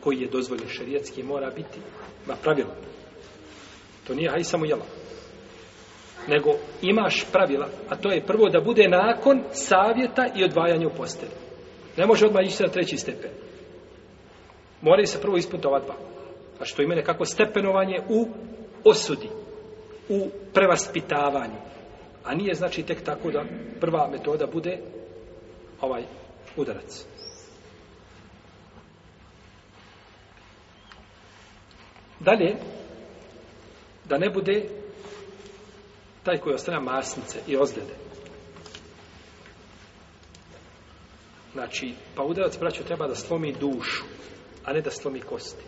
koji je dozvoljen šarijetski, mora biti na pravilu. To nije haj samo jela. Nego imaš pravila, a to je prvo da bude nakon savjeta i odvajanja u postelju. Ne može odmah ići na treći stepen. Moraju se prvo ispuniti ova dva. A što ime nekako stepenovanje u osudi, u prevaspitavanju. A nije znači tek tako da prva metoda bude ovaj udarac. Dalje, da ne bude taj koji ostane masnice i ozljede. Znači, pa udarac braću treba da slomi dušu, a ne da slomi kosti.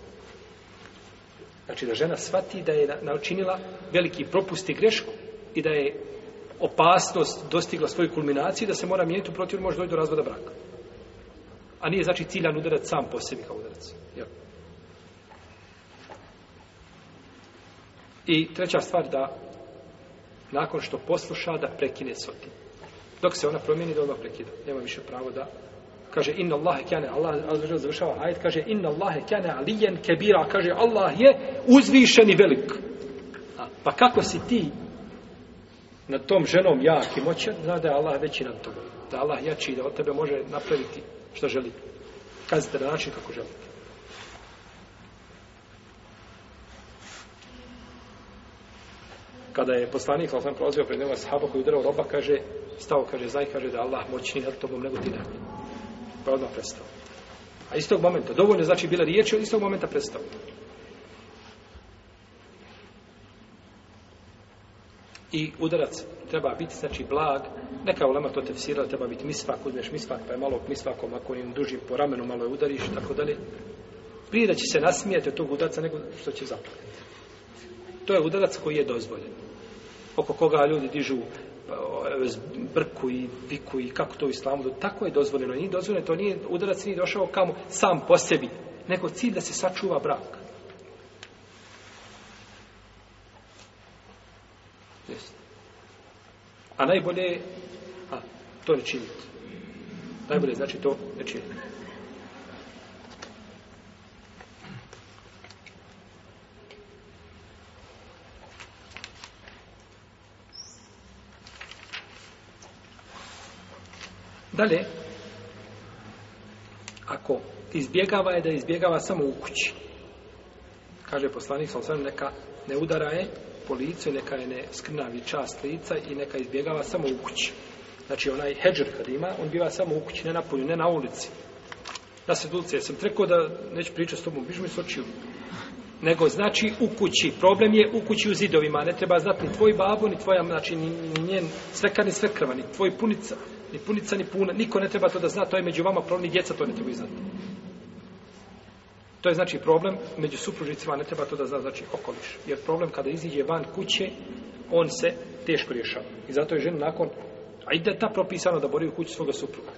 Znači, da žena svati da je naučinila veliki propust i grešku i da je opasnost dostigla svoju kulminaciju da se mora mijeniti protiv možda dojde do razvoda braka a nije znači ciljan udarac sam po sebi kao udarac. Jel? I treća stvar da nakon što posluša da prekine soti. Dok se ona promijeni da odmah prekida. Nema više pravo da kaže inna Allahe kjane Allah azvržel završava ajet kaže inna Allahe kjane alijen kebira kaže Allah je uzvišen i velik. A, pa kako si ti nad tom ženom jak i moćan zna da je Allah veći nad tobom. Da Allah jači da od tebe može napraviti što želite. Kazite na način kako želite. Kada je poslanik, ali sam prolazio pred njega sahaba koji udarao roba, kaže, stao, kaže, zaj, kaže da Allah moćni nad tobom nego ti nad Pa je odmah prestao. A istog momenta, dovoljno znači bila riječ, od istog momenta prestao. I udarac treba biti znači blag, neka ulema to tefsira, treba biti misvak, uzmeš misvak, pa je malo misvakom, ako im duži po ramenu, malo je udariš, tako dalje. Prije da će se nasmijati od tog udaca, nego što će zaplakati. To je udarac koji je dozvoljen. Oko koga ljudi dižu pa, brku i viku i kako to u islamu, tako je dozvoljeno. Nije dozvoljeno, to nije udarac, nije došao kamo sam po sebi, nego cilj da se sačuva brak. A najbolje je a, to ne činiti. Najbolje znači to ne činiti. Dalje, ako izbjegava je da izbjegava samo u kući. Kaže poslanik sa neka ne udara je po licu i neka je ne skrnavi čast lica i neka izbjegava samo u kući. Znači onaj hedžer kad ima, on biva samo u kući, ne na polju, ne na ulici. Na seduciju sam trekao da neću pričati s tobom, biš mi s očiju. Nego znači u kući, problem je u kući u zidovima, ne treba znati ni tvoj babo, ni tvoja, znači ni, ni njen sveka, ni svekrva, ni tvoj punica, ni punica, ni puna, niko ne treba to da zna, to je među vama problem, ni djeca to ne trebaju znati. To je znači problem među supružnicima, ne treba to da zna znači okoliš. Jer problem kada iziđe van kuće, on se teško rješava. I zato je žena nakon, a ide ta propisano da bori u kuću svoga supruga.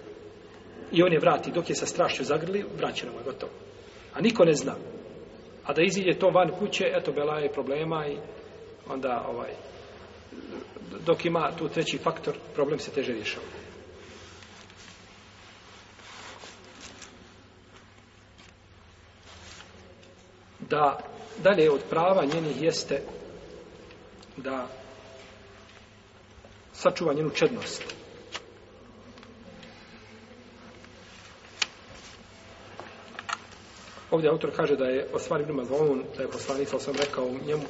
I on je vrati, dok je sa strašću zagrli, vraćeno mu je gotovo. A niko ne zna. A da iziđe to van kuće, eto, bela je problema i onda, ovaj, dok ima tu treći faktor, problem se teže rješava. da dalje od prava njenih jeste da sačuva njenu čednost. Ovdje autor kaže da je Osmar Ibn Mazlomun, da je poslanik sa osam rekao njemu,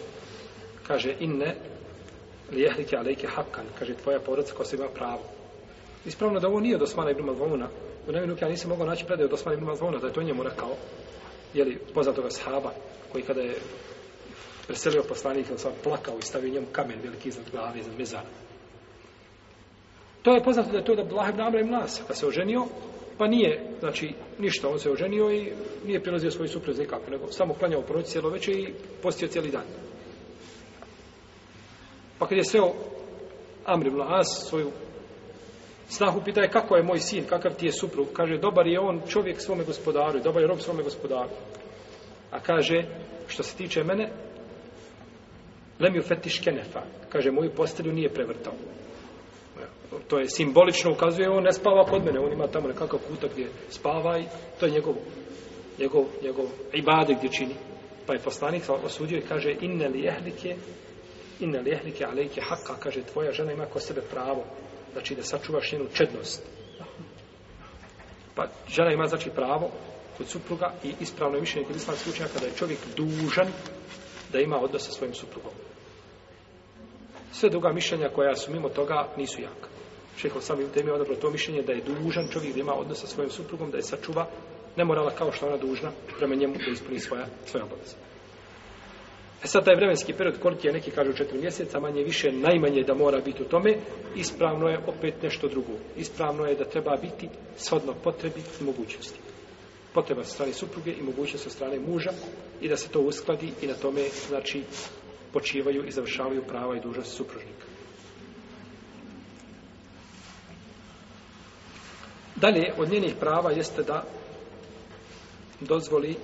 kaže inne lijehlike alejke hakan, kaže tvoja porodca ko se ima pravo. Ispravno da ovo nije od Osmana Ibn Mazlomuna, u nevinu ja nisam mogao naći predaj od Osmana Ibn Mazlomuna, da je to njemu rekao, jeli, poznatoga sahaba, koji kada je preselio poslanik, ili sam plakao i stavio njemu kamen veliki iznad glave, iznad mezana. To je poznato da je to da Blah ibn Amra Nas, kada pa se oženio, pa nije, znači, ništa, on se oženio i nije prilazio svoju suprez nikako, nego samo klanjao u proći cijelo večer i postio cijeli dan. Pa kad je seo Amr ibn Nas, svoju Snahu pita je kako je moj sin, kakav ti je suprug. Kaže, dobar je on čovjek svome gospodaru i dobar je rob svome gospodaru. A kaže, što se tiče mene, lemju fetiš kenefa. Kaže, moju postelju nije prevrtao. To je simbolično ukazuje, on ne spava kod mene, on ima tamo nekakav kutak gdje spava i to je njegov, njegov, njegov ibade gdje čini. Pa je poslanik osudio i kaže, inne li jehlike, inne li jehlike, alejke haka, kaže, tvoja žena ima ko sebe pravo, znači da sačuvaš njenu čednost. Pa žena ima znači pravo kod supruga i ispravno je mišljenje kod islamske učenja kada je čovjek dužan da ima odnos sa svojim suprugom. Sve druga mišljenja koja su mimo toga nisu jaka. Šeho sam im temio odabro to mišljenje da je dužan čovjek da ima odnos sa svojim suprugom, da je sačuva ne morala kao što ona dužna prema njemu da ispuni svoja, svoje obaveze. E sad taj vremenski period, koliki je neki kažu četiri mjeseca, manje više, najmanje da mora biti u tome, ispravno je opet nešto drugo. Ispravno je da treba biti shodno potrebi i mogućnosti. Potreba sa strane supruge i mogućnost sa strane muža i da se to uskladi i na tome, znači, počivaju i završavaju prava i dužnost supružnika. Dalje, od njenih prava jeste da dozvoli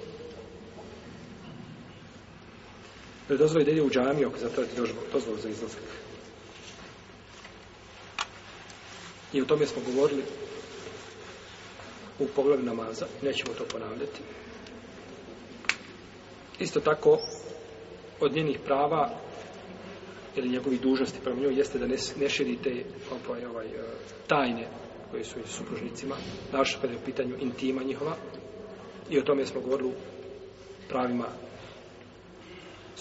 Je li dozvoli da ide u džamiju ako zatrati dozvolu za izlazak? I o tome smo govorili u pogledu namaza. Nećemo to ponavljati. Isto tako, od njenih prava ili njegovi dužnosti prema njoj jeste da ne, ne širite ovaj, ovaj, eh, tajne koje su su supružnicima, naša kada je u pitanju intima njihova i o tome smo govorili pravima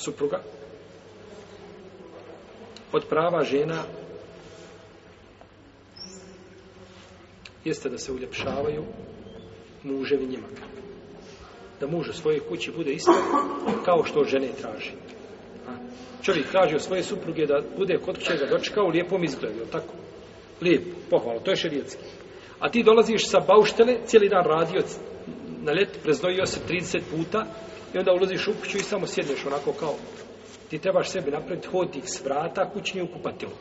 supruga od prava žena jeste da se uljepšavaju muževi njima da muž u svojoj kući bude isto kao što žene traži čovjek traži od svoje supruge da bude kod kuće ga dočekao u lijepom izgledu tako? lijep, pohvala, to je šerijetski a ti dolaziš sa bauštele cijeli dan radio na let, preznojio se 30 puta I onda ulaziš u kuću i samo sjedneš onako kao ti trebaš sebi napraviti hodnik s vrata kućni ukupatilo.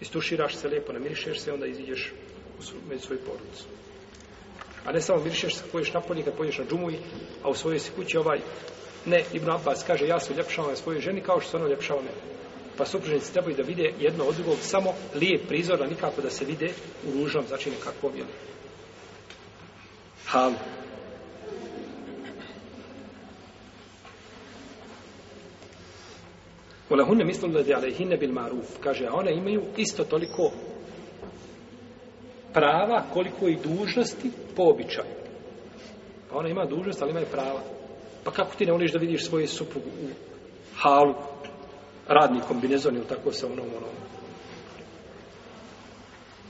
Istuširaš se lijepo, namirišeš se i onda iziđeš među svoju porucu. A ne samo mirišeš se, koješ napolje kad pođeš na džumuji, a u svojoj se kući ovaj ne, Ibn Abbas kaže, ja se uljepšavam svojoj ženi kao što se ona uljepšava mene. Pa supruženici trebaju da vide jedno od drugog, samo lijep prizor, a nikako da se vide u ružnom, znači nekako objeli. Halo. Olehunne mislom da je alehine bil maruf. Kaže, a one imaju isto toliko prava koliko i dužnosti po običaju. Pa ona ima dužnost, ali ima i prava. Pa kako ti ne voliš da vidiš svoje suprugu u halu, radni kombinezon ili tako sa onom, onom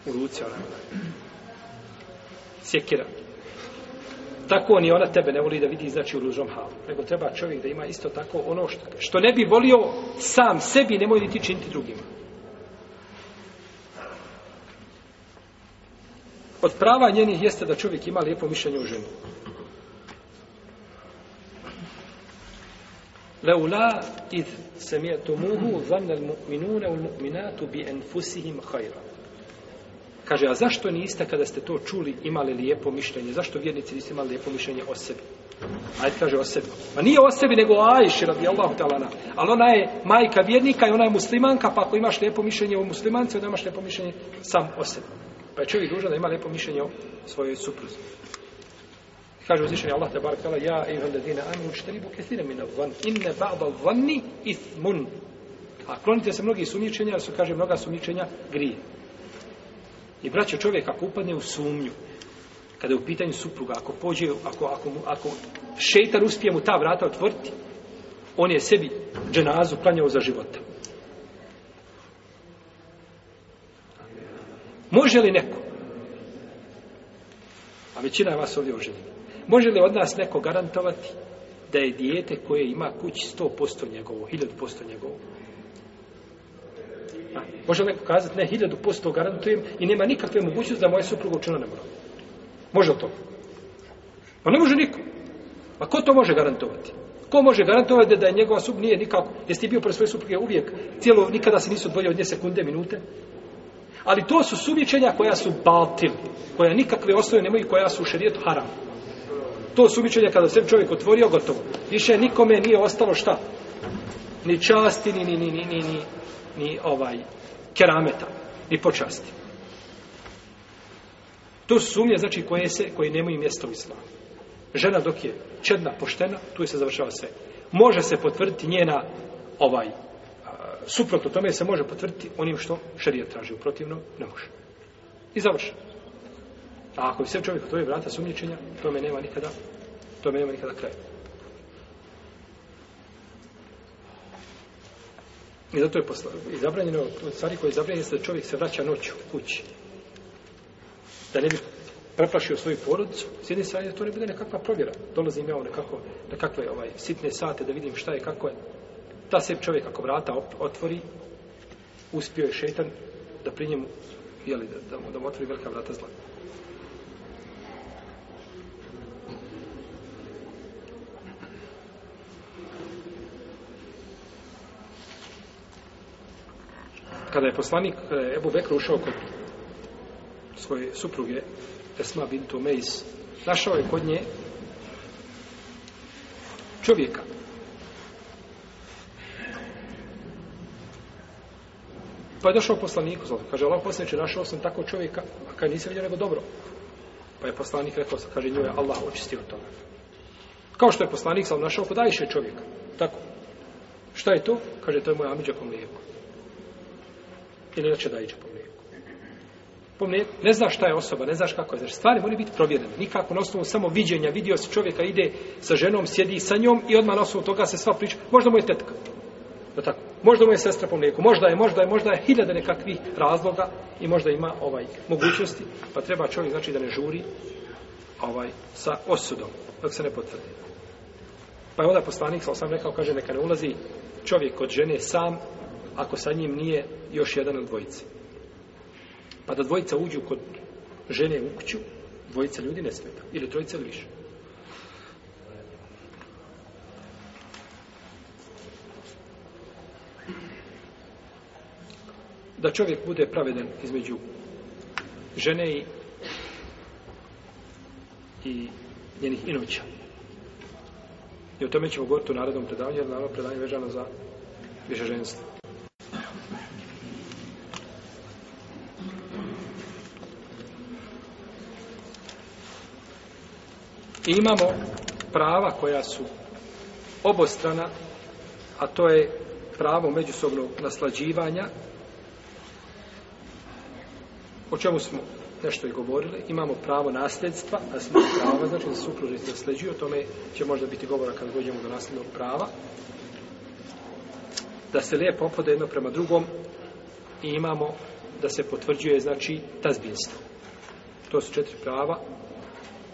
u ruci, onaj, sjekiran tako ni ona tebe ne voli da vidi znači u ružom halu. Nego treba čovjek da ima isto tako ono što, što ne bi volio sam sebi, nemoj niti činiti drugima. Od prava njenih jeste da čovjek ima lijepo mišljenje u ženi. Leula iz semijetu muhu zanel mu'minune ul mu'minatu bi enfusihim hajran. Kaže, a zašto niste kada ste to čuli imali lijepo mišljenje? Zašto vjernici niste imali lijepo mišljenje o sebi? Ajde, kaže o sebi. Ma nije o sebi, nego o Ajši, rabi Allah, talana. Ali ona je majka vjernika i ona je muslimanka, pa ako imaš lijepo mišljenje o muslimanci, onda imaš lijepo mišljenje sam o sebi. Pa je čovjek dužan da ima lijepo mišljenje o svojoj supruzi. Kaže uzvišenje Allah te barak tala, ja i hrde dina amin učtribu kestine mina van, inne ba'da vanni ismun. A klonite se mnogi sumničenja, jer su, kaže, mnoga sumničenja grije. I braćo čovjek ako upadne u sumnju, kada je u pitanju supruga, ako pođe, ako, ako, ako šeitar uspije mu ta vrata otvrti, on je sebi dženazu planjao za života. Može li neko? A većina je vas ovdje oženjena. Može li od nas neko garantovati da je dijete koje ima kući 100% njegovo, 1000% njegovo? ima. Može neko kazati, ne, hiljadu posto garantujem i nema nikakve mogućnosti da moja supruga učinila nemoralno. Može to? Pa ne može niko. Pa ko to može garantovati? Ko može garantovati da je njegova sub nije nikako, jesi ti bio pre svoje supruge uvijek, cijelo, nikada se nisu odvojio od nje sekunde, minute? Ali to su sumičenja koja su baltil, koja nikakve osnove nemaju, koja su u šarijetu haram. To sumičenje kada sve čovjek otvorio, gotovo. Više nikome nije ostalo šta? Ni časti, ni, ni, ni, ni, ni, ni ovaj kerameta ni počasti. To su sumnje, znači, koje se, koje nemaju mjesto u islamu. Žena dok je čedna, poštena, tu je se završava sve. Može se potvrditi njena ovaj, suprotno tome se može potvrditi onim što šarija traži, uprotivno, ne može. I završeno. A ako bi se čovjek otvori vrata sumnječenja, tome nema nikada, tome nema nikada kraja. I zato je posla, i zabranjeno, stvari koje je zabranjeno je da čovjek se vraća noću kući. Da ne bi preplašio svoju porodicu, s jedne strane to ne bude nekakva provjera. Dolazi ja nekako, nekakve ovaj, sitne sate da vidim šta je, kako je. Ta se čovjek ako vrata otvori, uspio je šetan da pri njemu, jeli, da, da, mu, da mu otvori velika vrata zlata. kada je poslanik e, Ebu Bekra ušao kod svoje supruge Esma bint Umejs našao je kod nje čovjeka pa je došao poslaniku kaže Allah posljednje našao sam tako čovjeka a kada nisam vidio nego dobro pa je poslanik rekao kaže nju je Allah očistio toga kao što je poslanik sam našao kod Ajše čovjeka tako Šta je to? Kaže, to je moja amiđa kom lijeku ili hoće da iđe po mlijeku. Po mlijeku. Ne znaš šta je osoba, ne znaš kako je. Znaš, stvari moraju biti provjerene. Nikako na osnovu samo viđenja. Vidio se čovjeka ide sa ženom, sjedi sa njom i odmah na osnovu toga se sva priča. Možda mu je tetka. Da tako. Možda mu je sestra po mlijeku. Možda je, možda je, možda je hiljada nekakvih razloga i možda ima ovaj mogućnosti. Pa treba čovjek znači da ne žuri ovaj sa osudom dok se ne potvrdi. Pa je onda poslanik, sam rekao, kaže, neka ne ulazi čovjek kod žene sam ako sa njim nije još jedan od dvojice. Pa da dvojica uđu kod žene u kuću, dvojica ljudi ne smeta. Ili trojica ili više. Da čovjek bude praveden između žene i, i njenih inoća. I o tome ćemo govoriti u narednom predavanju, jer naravno predavanje vežano za više ženstva. I imamo prava koja su obostrana, a to je pravo međusobnog naslađivanja, o čemu smo nešto i govorili, imamo pravo nasljedstva, da smo prava, znači da se supružnici nasljeđuju, o tome će možda biti govora kad dođemo do nasljednog prava, da se lijepo opode jedno prema drugom i imamo da se potvrđuje, znači, tazbinstvo. To su četiri prava